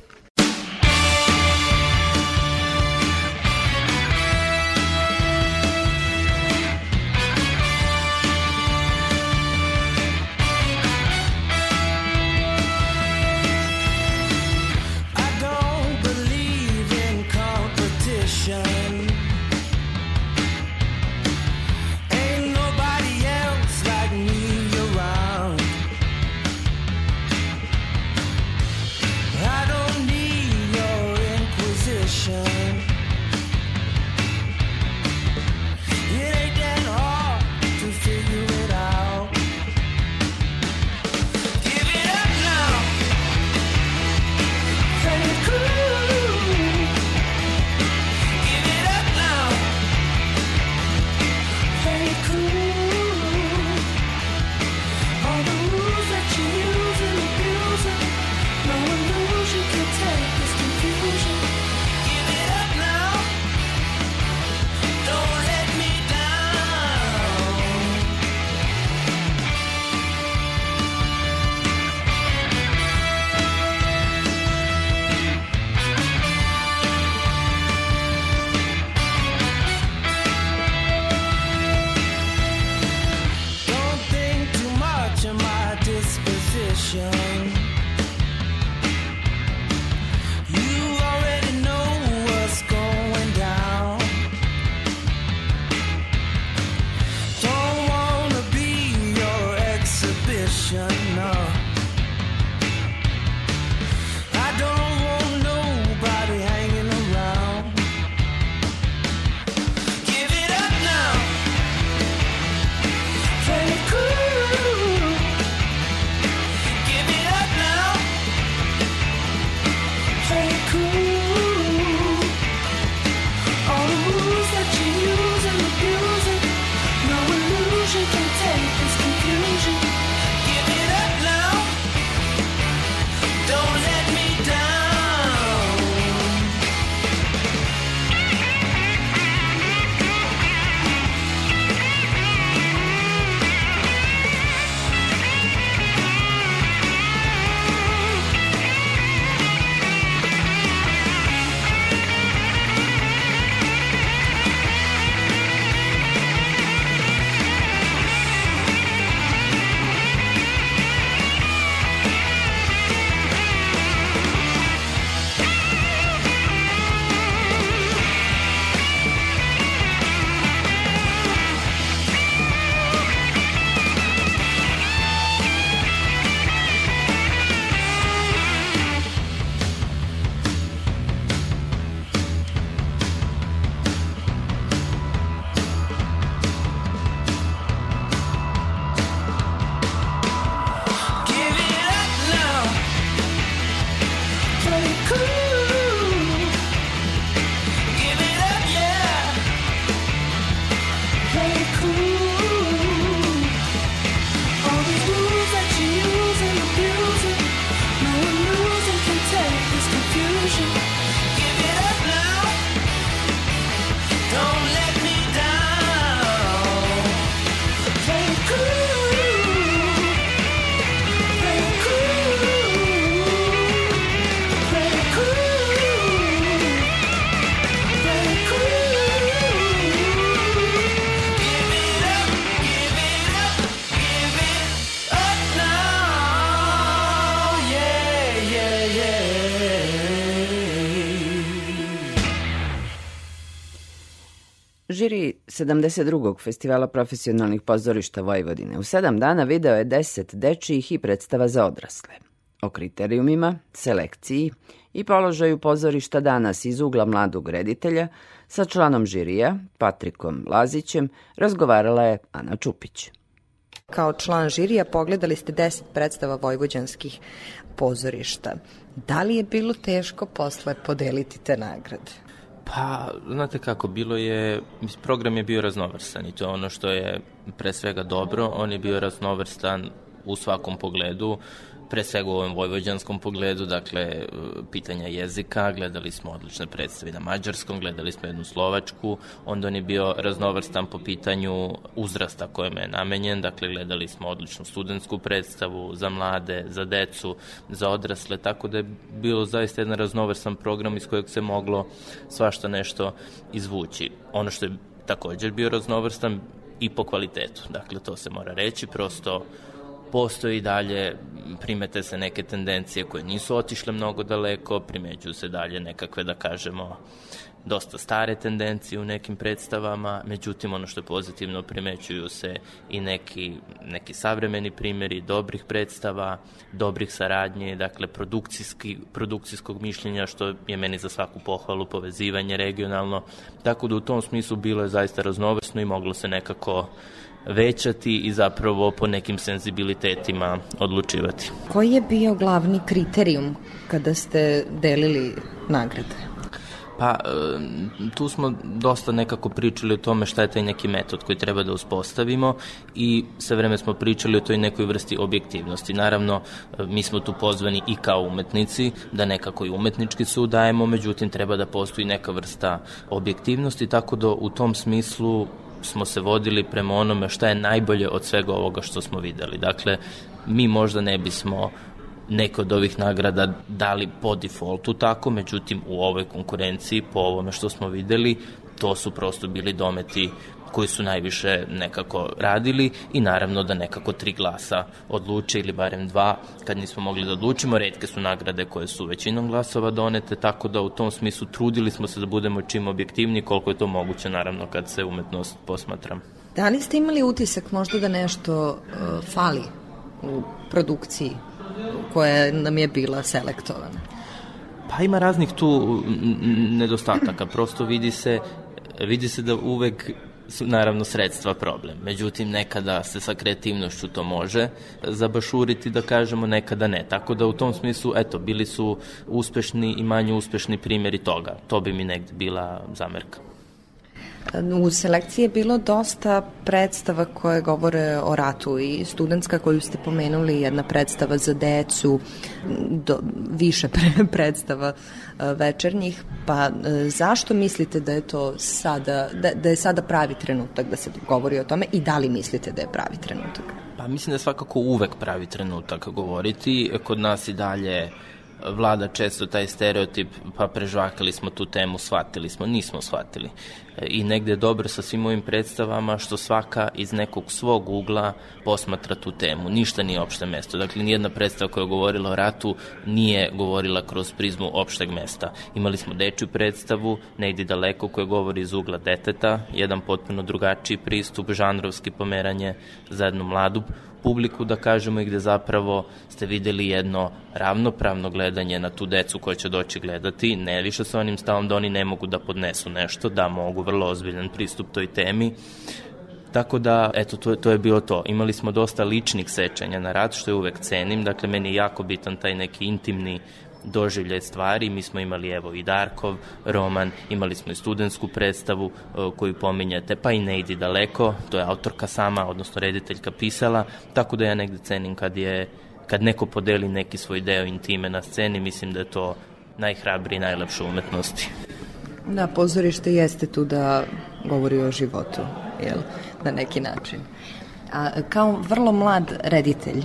72. festivala profesionalnih pozorišta Vojvodine u sedam dana video je 10 dečijih i predstava za odrasle. O kriterijumima, selekciji i položaju pozorišta danas iz ugla mladog reditelja sa članom žirija, Patrikom Lazićem, razgovarala je Ana Čupić. Kao član žirija pogledali ste 10 predstava vojvođanskih pozorišta. Da li je bilo teško posle podeliti te nagrade? Pa, znate kako, bilo je, program je bio raznovrstan i to je ono što je pre svega dobro, on je bio raznovrstan u svakom pogledu, pre svega u ovom vojvođanskom pogledu, dakle, pitanja jezika, gledali smo odlične predstave na mađarskom, gledali smo jednu slovačku, onda on je bio raznovrstan po pitanju uzrasta kojem je namenjen, dakle, gledali smo odličnu studentsku predstavu za mlade, za decu, za odrasle, tako da je bilo zaista jedan raznovrstan program iz kojeg se moglo svašta nešto izvući. Ono što je također bio raznovrstan i po kvalitetu, dakle, to se mora reći, prosto postoji dalje, primete se neke tendencije koje nisu otišle mnogo daleko, primećuju se dalje nekakve, da kažemo, dosta stare tendencije u nekim predstavama, međutim ono što je pozitivno primećuju se i neki, neki savremeni primjeri dobrih predstava, dobrih saradnje, dakle produkcijski, produkcijskog mišljenja što je meni za svaku pohvalu povezivanje regionalno, tako da u tom smislu bilo je zaista raznovrsno i moglo se nekako većati i zapravo po nekim senzibilitetima odlučivati. Koji je bio glavni kriterijum kada ste delili nagrade? Pa, tu smo dosta nekako pričali o tome šta je taj neki metod koji treba da uspostavimo i sve vreme smo pričali o toj nekoj vrsti objektivnosti. Naravno, mi smo tu pozvani i kao umetnici, da nekako i umetnički sud dajemo, međutim treba da postoji neka vrsta objektivnosti, tako da u tom smislu smo se vodili prema onome šta je najbolje od svega ovoga što smo videli. Dakle, mi možda ne bismo neke od ovih nagrada dali po defaultu tako, međutim u ovoj konkurenciji, po ovome što smo videli, to su prosto bili dometi koji su najviše nekako radili i naravno da nekako tri glasa odluče ili barem dva kad nismo mogli da odlučimo. Redke su nagrade koje su većinom glasova donete, tako da u tom smislu trudili smo se da budemo čim objektivni koliko je to moguće naravno kad se umetnost posmatra. Da li ste imali utisak možda da nešto uh, fali u produkciji koja nam je bila selektovana? Pa ima raznih tu nedostataka, prosto vidi se, vidi se da uvek su naravno sredstva problem. Međutim, nekada se sa kreativnošću to može zabašuriti, da kažemo, nekada ne. Tako da u tom smislu, eto, bili su uspešni i manje uspešni primjeri toga. To bi mi negde bila zamerka. U selekciji je bilo dosta predstava koje govore o ratu i studentska koju ste pomenuli, jedna predstava za decu, do, više pre, predstava e, večernjih, pa e, zašto mislite da je to sada, da, da je sada pravi trenutak da se govori o tome i da li mislite da je pravi trenutak? Pa mislim da je svakako uvek pravi trenutak govoriti. Kod nas i dalje vlada često taj stereotip, pa prežvakali smo tu temu, shvatili smo, nismo shvatili. I negde je dobro sa svim ovim predstavama što svaka iz nekog svog ugla posmatra tu temu. Ništa nije opšte mesto. Dakle, nijedna predstava koja je govorila o ratu nije govorila kroz prizmu opšteg mesta. Imali smo dečju predstavu, negde daleko, koja govori iz ugla deteta, jedan potpuno drugačiji pristup, žanrovski pomeranje za jednu mladu publiku, da kažemo, i gde zapravo ste videli jedno ravnopravno gledanje na tu decu koja će doći gledati, ne više sa onim stavom da oni ne mogu da podnesu nešto, da mogu vrlo ozbiljan pristup toj temi, Tako da, eto, to, to je bilo to. Imali smo dosta ličnih sećanja na rad, što je uvek cenim. Dakle, meni je jako bitan taj neki intimni doživljaj stvari. Mi smo imali evo i Darkov roman, imali smo i studentsku predstavu e, koju pominjate, pa i Ne idi daleko, to je autorka sama, odnosno rediteljka pisala, tako da ja negde cenim kad je kad neko podeli neki svoj deo intime na sceni, mislim da je to najhrabriji i najlepše umetnosti. Da, pozorište jeste tu da govori o životu, jel, na neki način. A kao vrlo mlad reditelj,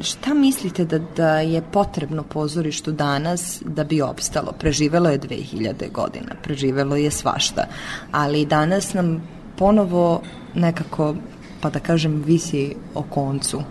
šta mislite da, da je potrebno pozorištu danas da bi opstalo? Preživelo je 2000 godina, preživelo je svašta, ali danas nam ponovo nekako, pa da kažem, visi o koncu.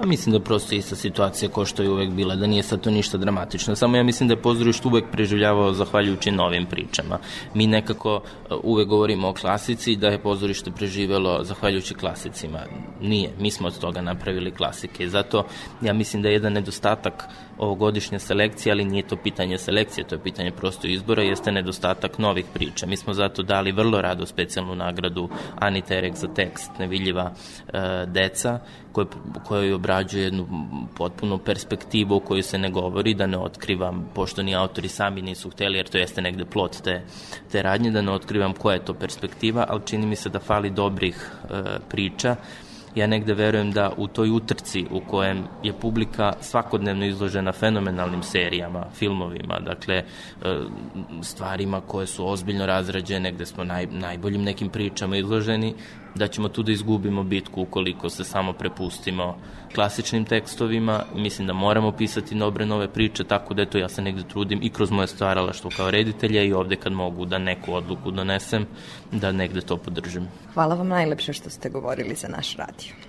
Pa mislim da prosto ista situacija kao što je uvek bila, da nije sad to ništa dramatično. Samo ja mislim da je pozorište uvek preživljavao zahvaljujući novim pričama. Mi nekako uh, uvek govorimo o klasici, da je pozorište preživelo zahvaljujući klasicima. Nije, mi smo od toga napravili klasike. Zato ja mislim da je jedan nedostatak ovogodišnje selekcije, ali nije to pitanje selekcije, to je pitanje prosto izbora, jeste nedostatak novih priča. Mi smo zato dali vrlo rado specijalnu nagradu Ani Terek za tekst Nevidljiva e, deca, koje, koje obrađuje jednu potpunu perspektivu o kojoj se ne govori, da ne otkrivam, pošto ni autori sami nisu hteli, jer to jeste negde plot te, te radnje, da ne otkrivam koja je to perspektiva, ali čini mi se da fali dobrih e, priča ja negde verujem da u toj utrci u kojem je publika svakodnevno izložena fenomenalnim serijama, filmovima, dakle e, stvarima koje su ozbiljno razrađene, gde smo naj, najboljim nekim pričama izloženi, da ćemo tu da izgubimo bitku ukoliko se samo prepustimo klasičnim tekstovima. Mislim da moramo pisati dobre nove priče, tako da eto ja se negde trudim i kroz moje stvaralaštvo kao reditelja i ovde kad mogu da neku odluku donesem, da negde to podržim. Hvala vam najlepše što ste govorili za naš radio.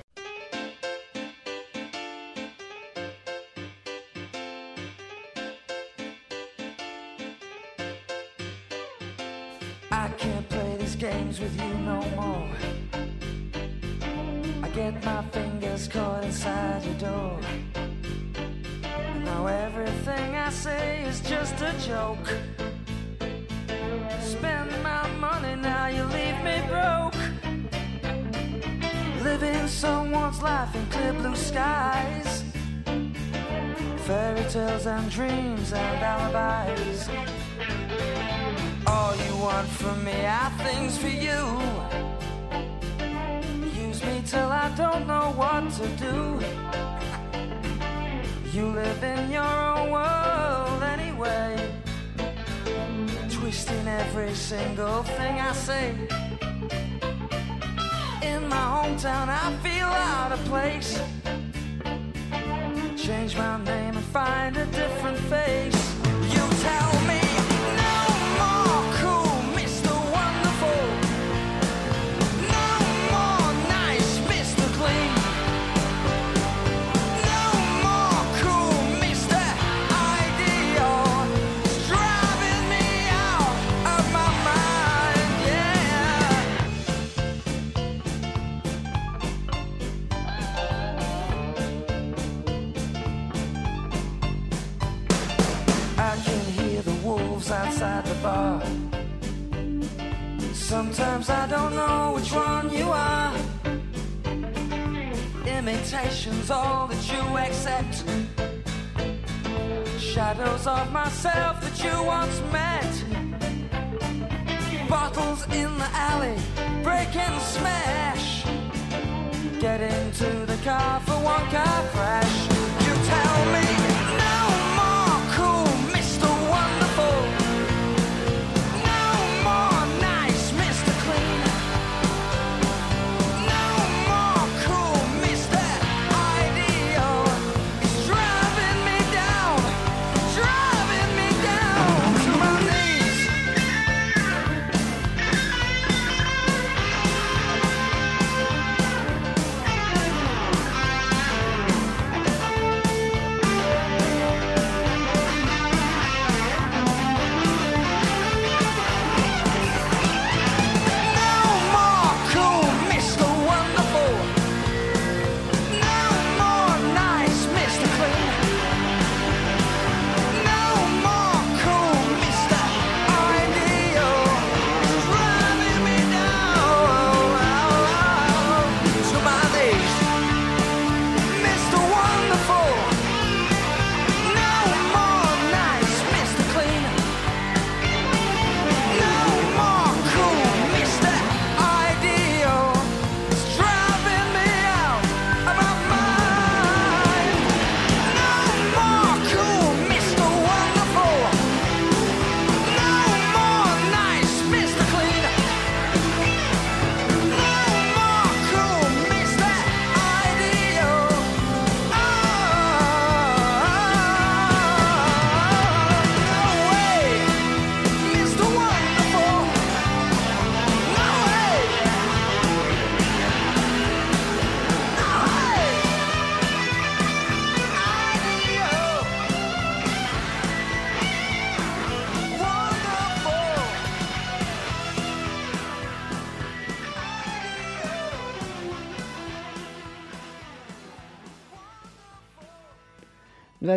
Everything I say is just a joke. Spend my money, now you leave me broke. Living someone's life in clear blue skies. Fairy tales and dreams and alibis. All you want from me are things for you. Use me till I don't know what to do. You live in your own world anyway. Twisting every single thing I say. In my hometown, I feel out of place. Change my name and find a different face. You tell bar. Sometimes I don't know which one you are. Imitation's all that you accept. Shadows of myself that you once met. Bottles in the alley, break and smash. Get into the car for one car crash. You tell me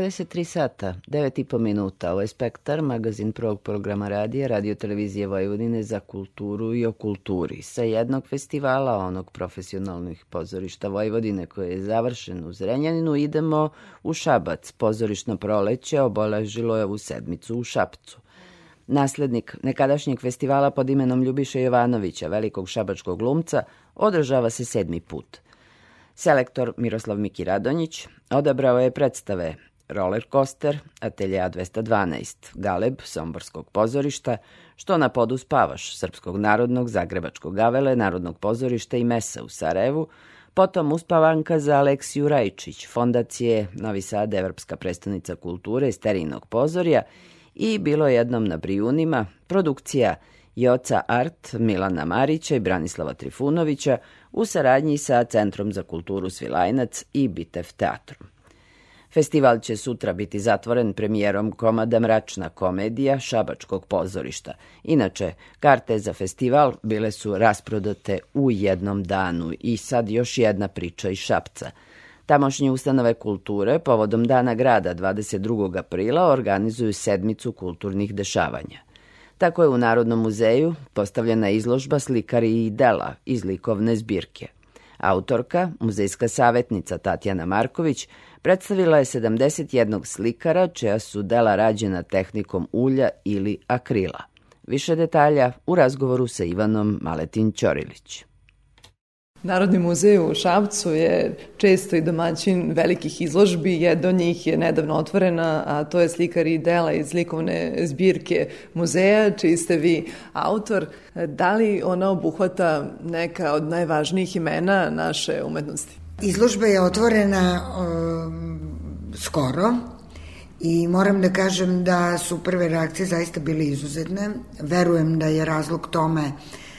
23 sata, 9 i po minuta. Ovo je Spektar, magazin prvog programa radija, radio televizije Vojvodine za kulturu i o kulturi. Sa jednog festivala, onog profesionalnih pozorišta Vojvodine koji je završen u Zrenjaninu, idemo u Šabac. Pozorišno proleće obolažilo je ovu sedmicu u Šapcu. Naslednik nekadašnjeg festivala pod imenom Ljubiša Jovanovića, velikog šabačkog glumca, održava se sedmi put. Selektor Miroslav Miki Radonjić odabrao je predstave Roller Coaster, Atelja 212, Galeb, Somborskog pozorišta, Što na podu spavaš, Srpskog narodnog, Zagrebačkog gavele, Narodnog pozorišta i Mesa u Sarajevu, potom uspavanka za Aleksiju Rajčić, fondacije Novi Sad, Evropska predstavnica kulture, Sterinog pozorja i bilo jednom na Brijunima, produkcija Joca Art, Milana Marića i Branislava Trifunovića u saradnji sa Centrom za kulturu Svilajnac i Bitev teatrom. Festival će sutra biti zatvoren premijerom komada Mračna komedija Šabačkog pozorišta. Inače, karte za festival bile su rasprodate u jednom danu i sad još jedna priča iz Šapca. Tamošnje ustanove kulture povodom Dana grada 22. aprila organizuju sedmicu kulturnih dešavanja. Tako je u Narodnom muzeju postavljena izložba slikari i dela iz likovne zbirke. Autorka, muzejska savjetnica Tatjana Marković, predstavila je 71 slikara čija su dela rađena tehnikom ulja ili akrila. Više detalja u razgovoru sa Ivanom Maletin Ćorilić. Narodni muzej u Šabcu je često i domaćin velikih izložbi. Jedna od njih je nedavno otvorena, a to je slikar i dela iz likovne zbirke muzeja, čiji ste vi autor. Da li ona obuhvata neka od najvažnijih imena naše umetnosti? Izložba je otvorena um, skoro i moram da kažem da su prve reakcije zaista bile izuzetne. Verujem da je razlog tome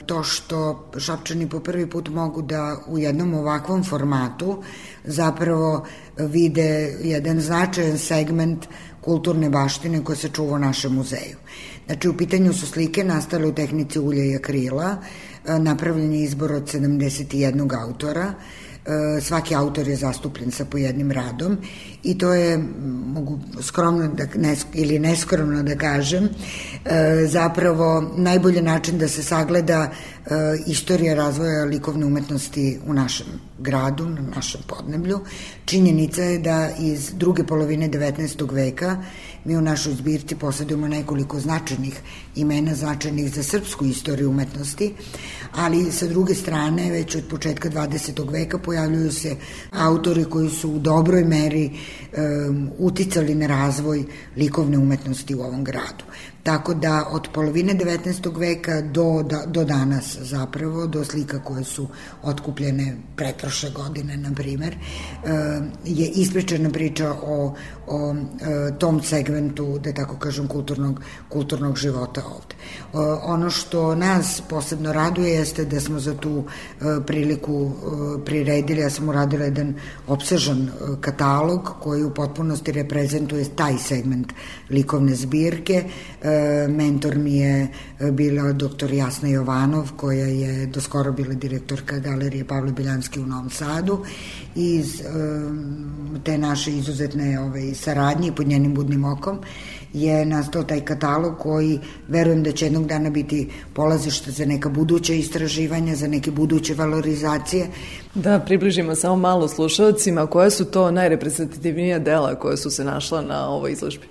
to što Šapčani po prvi put mogu da u jednom ovakvom formatu zapravo vide jedan značajan segment kulturne baštine koja se čuva u našem muzeju. Znači, u pitanju su slike nastale u tehnici ulja i akrila, napravljen je izbor od 71 autora, svaki autor je zastupljen sa po jednim radom i to je, mogu skromno da, ne, ili neskromno da kažem, zapravo najbolji način da se sagleda istorija razvoja likovne umetnosti u našem gradu, na našem podneblju. Činjenica je da iz druge polovine 19. veka mi u našoj zbirci posjedujemo nekoliko značajnih imena značajnih za srpsku istoriju umetnosti, ali sa druge strane već od početka 20. veka pojavljuju se autori koji su u dobroj meri um, uticali na razvoj likovne umetnosti u ovom gradu. Tako da od polovine 19. veka do, da, do danas zapravo, do slika koje su otkupljene pretroše godine, na primer, je ispričana priča o, o tom segmentu, da tako kažem, kulturnog, kulturnog života ovde. Ono što nas posebno raduje jeste da smo za tu priliku priredili, ja sam uradila jedan obsežan katalog koji u potpunosti reprezentuje taj segment likovne zbirke, mentor mi je bila doktor Jasna Jovanov koja je doskoro bila direktorka galerije Pavle Biljanski u Novom Sadu iz te naše izuzetne ove, saradnje pod njenim budnim okom je nastao taj katalog koji verujem da će jednog dana biti polazište za neka buduća istraživanja, za neke buduće valorizacije. Da približimo samo malo slušalcima, koje su to najreprezentativnija dela koje su se našla na ovoj izložbi?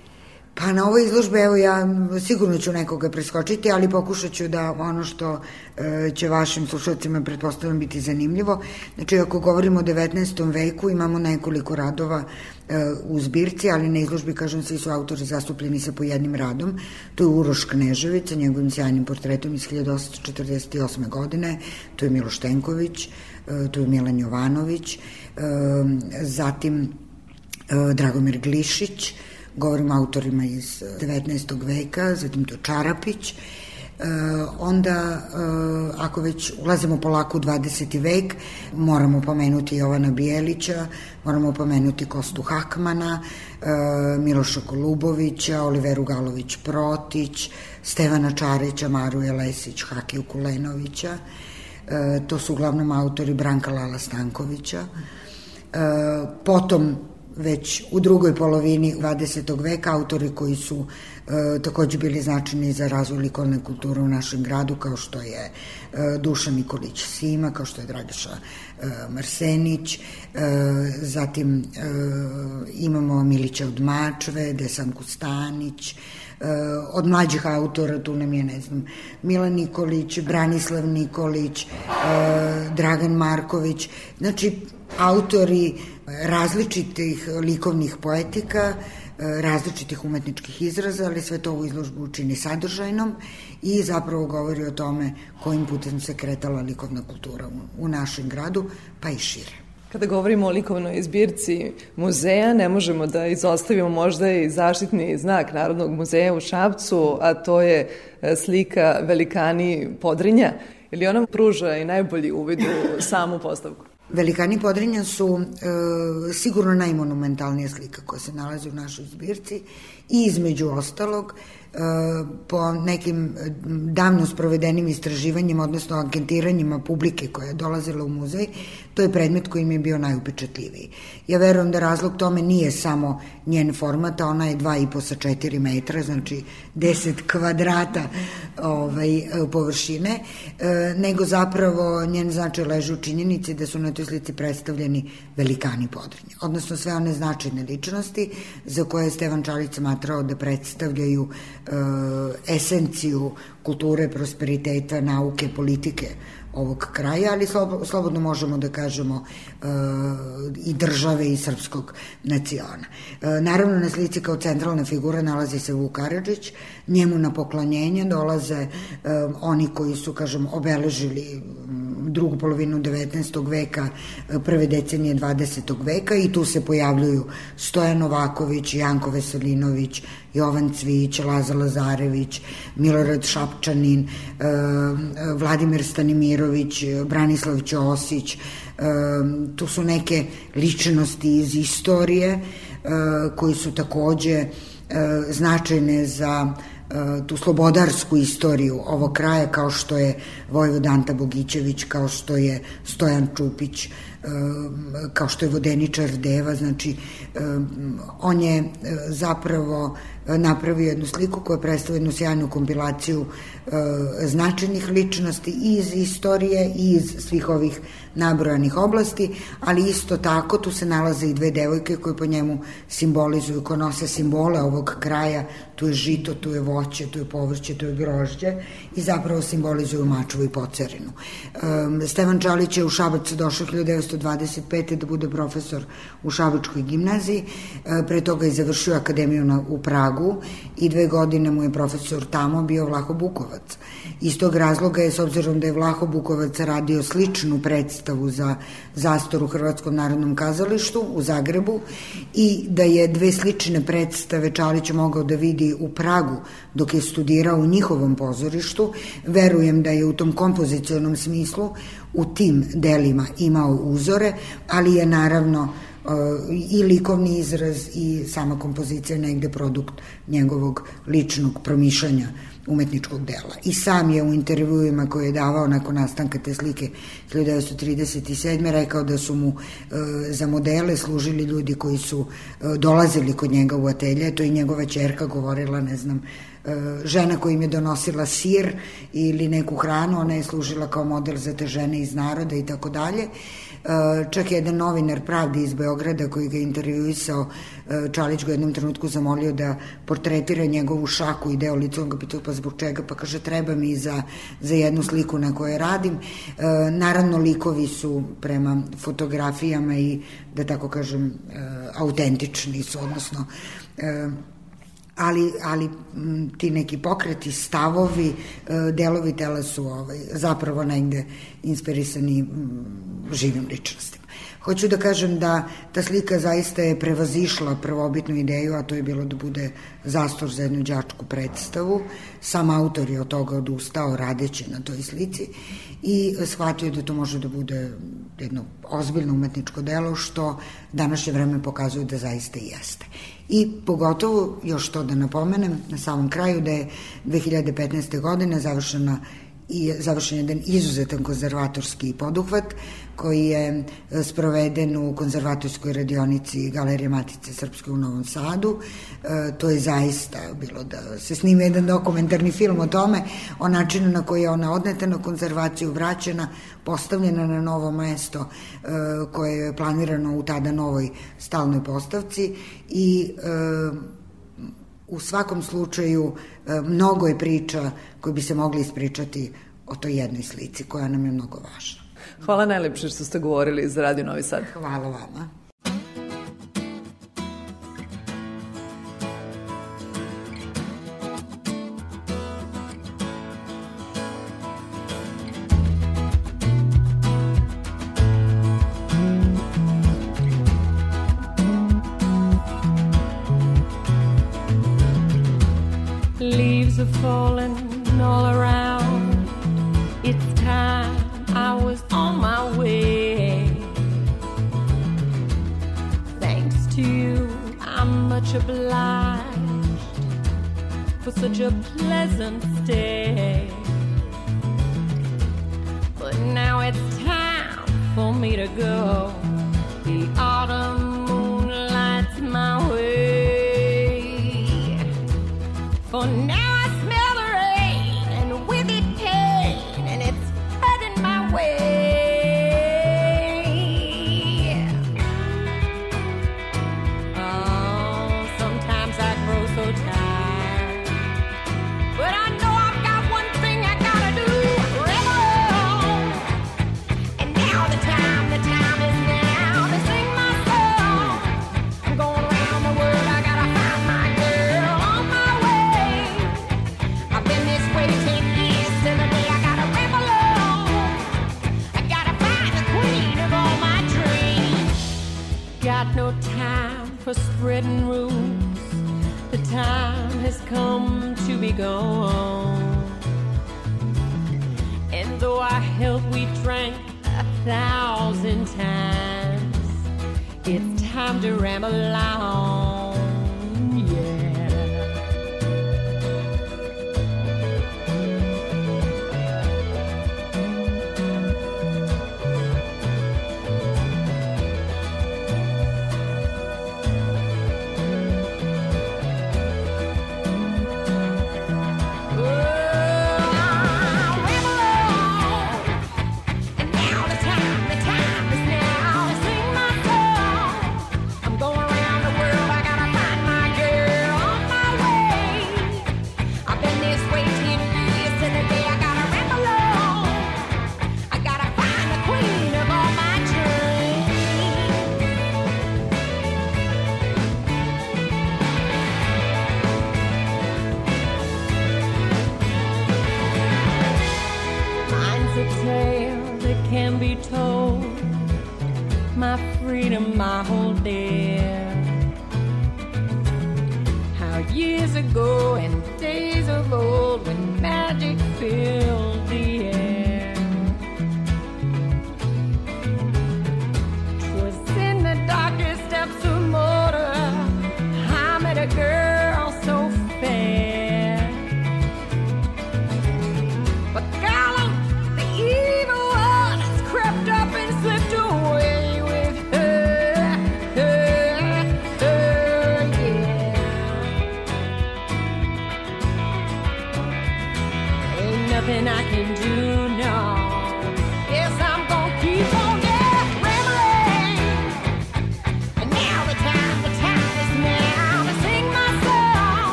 Pa na ovoj izložbi, evo ja sigurno ću nekoga preskočiti, ali pokušat ću da ono što e, će vašim slušalcima pretpostavljam biti zanimljivo. Znači, ako govorimo o 19. veku, imamo nekoliko radova e, u zbirci, ali na izložbi, kažem, svi su autori zastupljeni sa po jednim radom. To je Uroš Knežević sa njegovim sjajnim portretom iz 1848. godine, to je Miloš Tenković, e, to je Milan Jovanović, zatim Dragomir Glišić, govorim o autorima iz 19. veka, zatim to Čarapić, E, onda, e, ako već ulazimo polako u 20. vek, moramo pomenuti Jovana Bijelića, moramo pomenuti Kostu Hakmana, e, Miloša Kolubovića, Oliveru Galović-Protić, Stevana Čarića, Maru Jelesić, Hakiju Kulenovića, to su uglavnom autori Branka Lala Stankovića, potom već u drugoj polovini 20. veka autori koji su e, takođe bili značajni za razvoj likovne kulture u našem gradu, kao što je e, Dušan Nikolić Sima, kao što je Dragiša e, Marsenić, e, zatim e, imamo Milića od Mačve, Desanku Stanić, e, od mlađih autora, tu nam je, ne znam, Milan Nikolić, Branislav Nikolić, e, Dragan Marković, znači autori različitih likovnih poetika, e, različitih umetničkih izraza, ali sve to ovu izložbu učini sadržajnom i zapravo govori o tome kojim putem se kretala likovna kultura u, u našem gradu, pa i šire. Kada govorimo o likovnoj zbirci muzeja, ne možemo da izostavimo možda i zaštitni znak Narodnog muzeja u Šapcu, a to je e, slika velikani Podrinja. Ili ona pruža i najbolji uvid u samu postavku? Velikani Podrinja su e, sigurno najmonumentalnija slika koja se nalazi u našoj zbirci. I između ostalog e, po nekim e, davno sprovedenim istraživanjima, odnosno anketiranjima publike koja je dolazila u muzej, to je predmet koji mi je bio najupečatljiviji. Ja verujem da razlog tome nije samo njen format, a ona je 2,5 sa 4 metra, znači 10 kvadrata ovaj, površine, e, nego zapravo njen značaj leži u činjenici da su na toj slici predstavljeni velikani podrinja, odnosno sve one značajne ličnosti za koje je Stevan Čalić smatrao da predstavljaju e, esenciju kulture, prosperiteta, nauke, politike ovog kraja, ali slobodno možemo da kažemo e, i države i srpskog naciona. E, naravno, na slici kao centralna figura nalazi se Vuk Karadžić, njemu na poklonjenje dolaze e, oni koji su, kažem, obeležili drugu polovinu 19. veka, prve decenije 20. veka i tu se pojavljuju Stojan Novaković, Janko Veselinović, Jovan Cvić, Laza Lazarević, Milorad Šapčanin, Vladimir Stanimirović, Branislav Ćosić, tu su neke ličnosti iz istorije koji su takođe značajne za tu slobodarsku istoriju ovog kraja kao što je Vojvod Anta Bogićević, kao što je Stojan Čupić, kao što je Vodeničar Deva, znači on je zapravo napravio jednu sliku koja predstavlja jednu sjajnu kompilaciju značajnih ličnosti iz istorije i iz svih ovih nabrojanih oblasti, ali isto tako tu se nalaze i dve devojke koje po njemu simbolizuju, ko nose simbole ovog kraja, tu je žito, tu je voće, tu je povrće, tu je grožđe i zapravo simbolizuju mačovu i pocerinu. Um, Stevan Čalić je u Šabac došao 1925. da bude profesor u Šabačkoj gimnaziji, uh, pre toga je završio akademiju na, u Pragu i dve godine mu je profesor tamo bio Vlaho Bukovac. Iz tog razloga je, s obzirom da je Vlaho Bukovac radio sličnu predstavu za zastor u Hrvatskom narodnom kazalištu u Zagrebu i da je dve slične predstave Čalić mogao da vidi u Pragu dok je studirao u njihovom pozorištu, verujem da je u tom kompozicionom smislu u tim delima imao uzore, ali je naravno i likovni izraz i sama kompozicija negde produkt njegovog ličnog promišljanja umetničkog dela. I sam je u intervjuima koje je davao nakon nastanka te slike 1937. rekao da su mu e, za modele služili ljudi koji su e, dolazili kod njega u atelje, to i njegova čerka govorila, ne znam, e, žena koja im je donosila sir ili neku hranu, ona je služila kao model za te žene iz naroda i tako dalje. Čak je jedan novinar Pravdi iz Beograda koji ga intervjuisao, Čalić ga jednom trenutku zamolio da portretira njegovu šaku i deo lica, on ga pitao pa zbog čega, pa kaže treba mi za, za jednu sliku na kojoj radim. Naravno likovi su prema fotografijama i da tako kažem autentični su, odnosno ali, ali ti neki pokreti, stavovi, delovi tela su ovaj, zapravo negde inspirisani živim ličnostima. Hoću da kažem da ta slika zaista je prevazišla prvobitnu ideju, a to je bilo da bude zastor za jednu đačku predstavu. Sam autor je od toga odustao radeći na toj slici i shvatio da to može da bude jedno ozbiljno umetničko delo što današnje vreme pokazuje da zaista i jeste. I pogotovo, još to da napomenem, na samom kraju da je 2015. godine završena i završen jedan izuzetan konzervatorski poduhvat koji je e, sproveden u konzervatorskoj radionici Galerije Matice Srpske u Novom Sadu. E, to je zaista bilo da se snime jedan dokumentarni film o tome, o načinu na koji je ona odneta na konzervaciju, vraćena, postavljena na novo mesto e, koje je planirano u tada novoj stalnoj postavci i e, u svakom slučaju e, mnogo je priča koje bi se mogli ispričati o toj jednoj slici koja nam je mnogo važna. Hvala najlepše što ste govorili za Radio Novi Sad. Hvala vama. Leaves are falling all around for such a pleasant stay. But now it's time for me to go. The autumn moon lights my way. For now.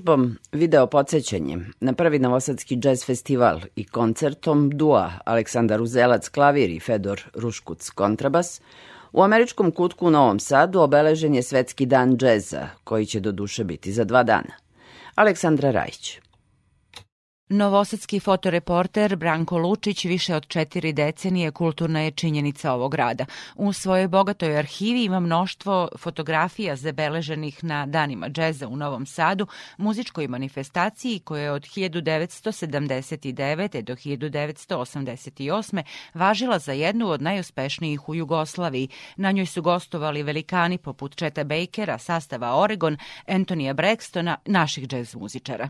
Izložbom Video podsjećanje na prvi novosadski jazz festival i koncertom Dua Aleksandar Uzelac klavir i Fedor Ruškuc kontrabas, u američkom kutku u Novom Sadu obeležen je Svetski dan džeza, koji će do duše biti za dva dana. Aleksandra Rajić. Novosadski fotoreporter Branko Lučić više od četiri decenije kulturna je činjenica ovog grada. U svojoj bogatoj arhivi ima mnoštvo fotografija zabeleženih na danima džeza u Novom Sadu, muzičkoj manifestaciji koja je od 1979. do 1988. važila za jednu od najuspešnijih u Jugoslaviji. Na njoj su gostovali velikani poput Četa Bakera, sastava Oregon, Antonija Braxtona, naših džez muzičara.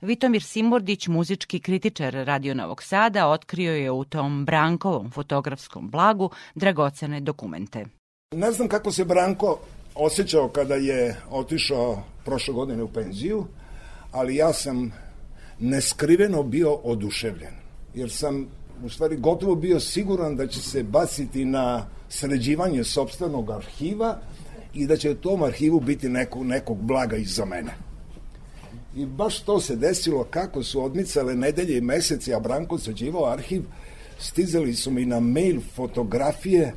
Vitomir Simordić, muzički kritičar Radio Novog Sada, otkrio je u tom Brankovom fotografskom blagu dragocene dokumente. Ne znam kako se Branko osjećao kada je otišao prošle godine u penziju, ali ja sam neskriveno bio oduševljen, jer sam u stvari gotovo bio siguran da će se baciti na sređivanje sobstvenog arhiva i da će u tom arhivu biti neko, nekog blaga iza mene. I baš to se desilo kako su odmicale nedelje i meseci, a Branko sređivao arhiv, stizali su mi na mail fotografije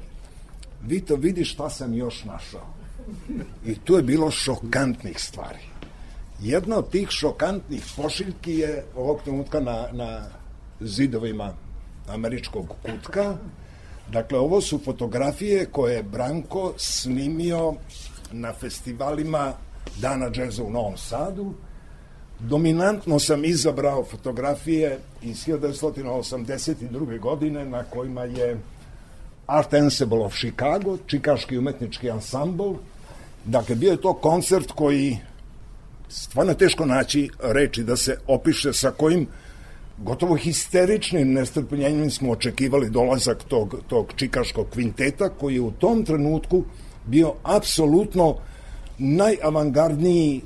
Vito, vidi šta sam još našao. I tu je bilo šokantnih stvari. Jedna od tih šokantnih pošiljki je ovog trenutka na, na zidovima američkog kutka. Dakle, ovo su fotografije koje je Branko snimio na festivalima Dana džeza u Novom Sadu. Dominantno sam izabrao fotografije iz 1982. godine na kojima je Art Ensemble of Chicago, čikaški umetnički ansambl. Dakle, bio je to koncert koji stvarno teško naći reči da se opiše sa kojim gotovo histeričnim nestrpljenjem smo očekivali dolazak tog, tog čikaškog kvinteta koji je u tom trenutku bio apsolutno najavangardniji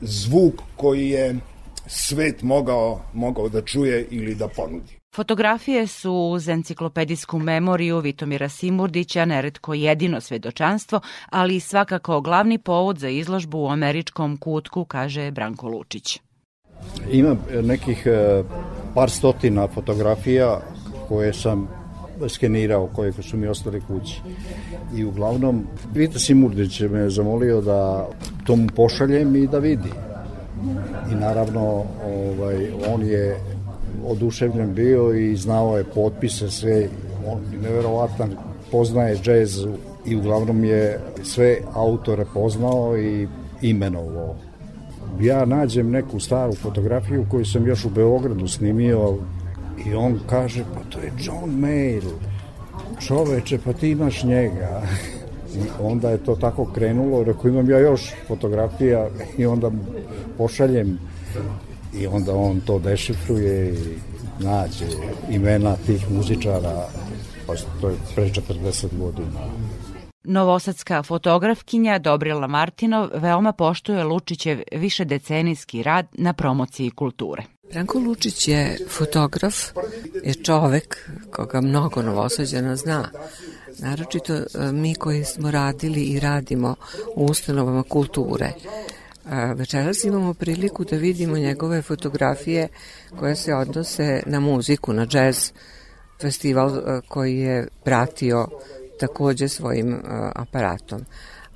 zvuk koji je svet mogao, mogao da čuje ili da ponudi. Fotografije su uz enciklopedijsku memoriju Vitomira Simurdića neretko jedino svedočanstvo, ali i svakako glavni povod za izložbu u američkom kutku, kaže Branko Lučić. Ima nekih e, par stotina fotografija koje sam skenirao, koje su mi ostale kući. I uglavnom, Vita Simurdić me zamolio da to mu pošaljem i da vidi. I naravno, ovaj, on je oduševljen bio i znao je potpise sve, on neverovatan, poznaje džez i uglavnom je sve autore poznao i imenovao. Ja nađem neku staru fotografiju koju sam još u Beogradu snimio i on kaže, pa to je John Mayle. Čoveče, pa ti imaš njega. I onda je to tako krenulo, rekao imam ja još fotografija i onda pošaljem i onda on to dešifruje i nađe imena tih muzičara, pa to je pre 40 godina. Novosadska fotografkinja Dobrila Martinov veoma poštuje Lučićev višedecenijski rad na promociji kulture. Branko Lučić je fotograf, je čovek koga mnogo novosađana zna. Naročito e, mi koji smo radili i radimo u ustanovama kulture. A večeras imamo priliku da vidimo njegove fotografije koje se odnose na muziku, na džez festival e, koji je pratio takođe svojim e, aparatom.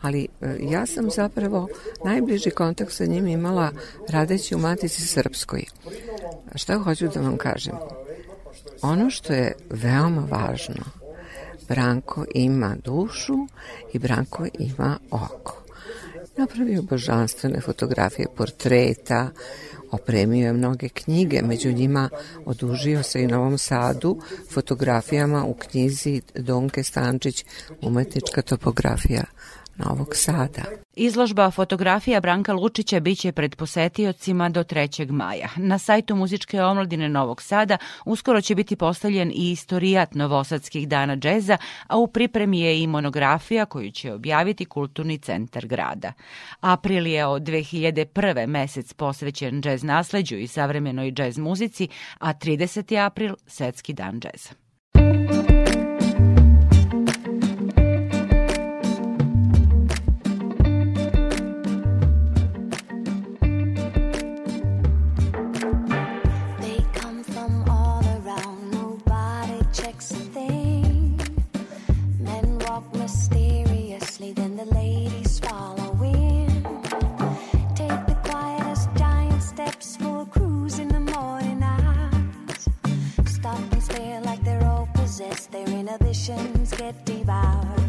Ali e, ja sam zapravo najbliži kontakt sa njim imala radeći u Matici Srpskoj. Šta hoću da vam kažem? Ono što je veoma važno, Branko ima dušu i Branko ima oko. Napravio božanstvene fotografije portreta, opremio je mnoge knjige, među njima odužio se i Novom Sadu fotografijama u knjizi Donke Stančić Umetnička topografija Novog Sada. Izložba fotografija Branka Lučića biće pred posetiocima do 3. maja. Na sajtu Muzičke omladine Novog Sada uskoro će biti postavljen i istorijat Novosadskih dana džeza, a u pripremi je i monografija koju će objaviti Kulturni centar grada. April je od 2001. mesec posvećen džez nasleđu i savremenoj džez muzici, a 30. april Svetski dan džeza. Get devoured.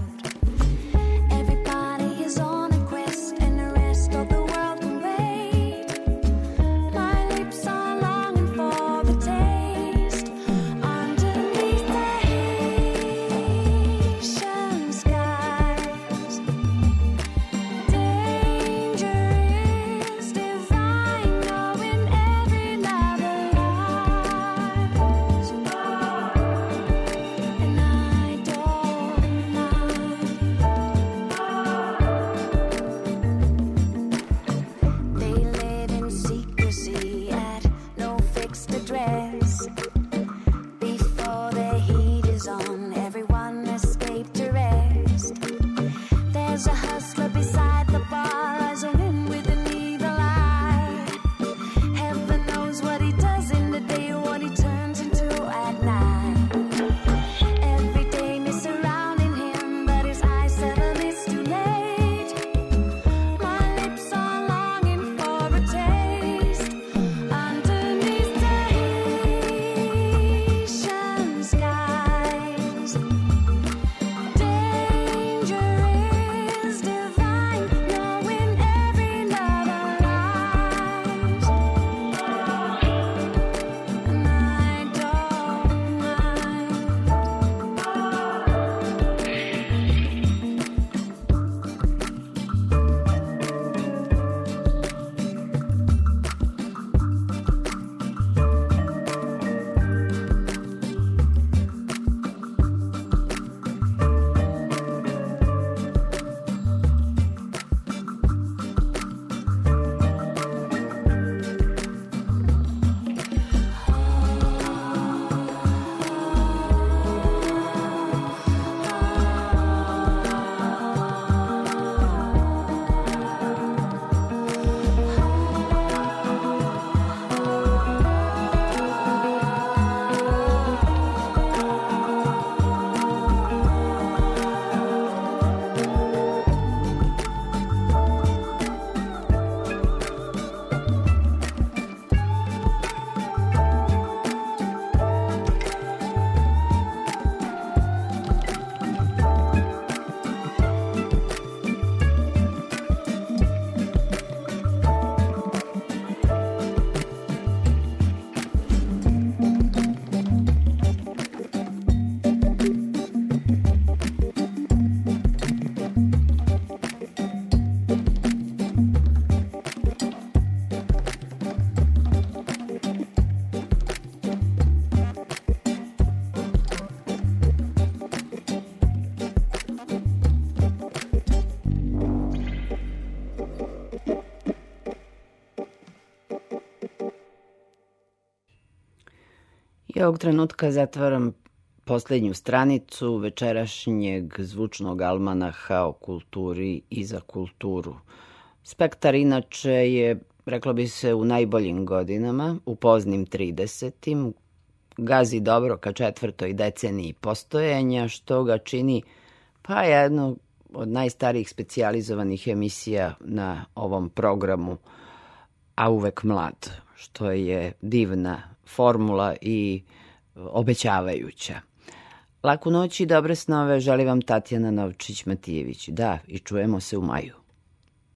Ovog trenutka zatvaram poslednju stranicu večerašnjeg zvučnog almanaha o kulturi i za kulturu. Spektar inače je, reklo bi se, u najboljim godinama, u poznim 30. Gazi dobro ka četvrtoj deceniji postojanja, što ga čini pa jedno od najstarijih specijalizovanih emisija na ovom programu, a uvek mlad, što je divna formula i obećavajuća. Laku noć i dobre snove želi vam Tatjana Novčić-Matijević. Da, i čujemo se u maju.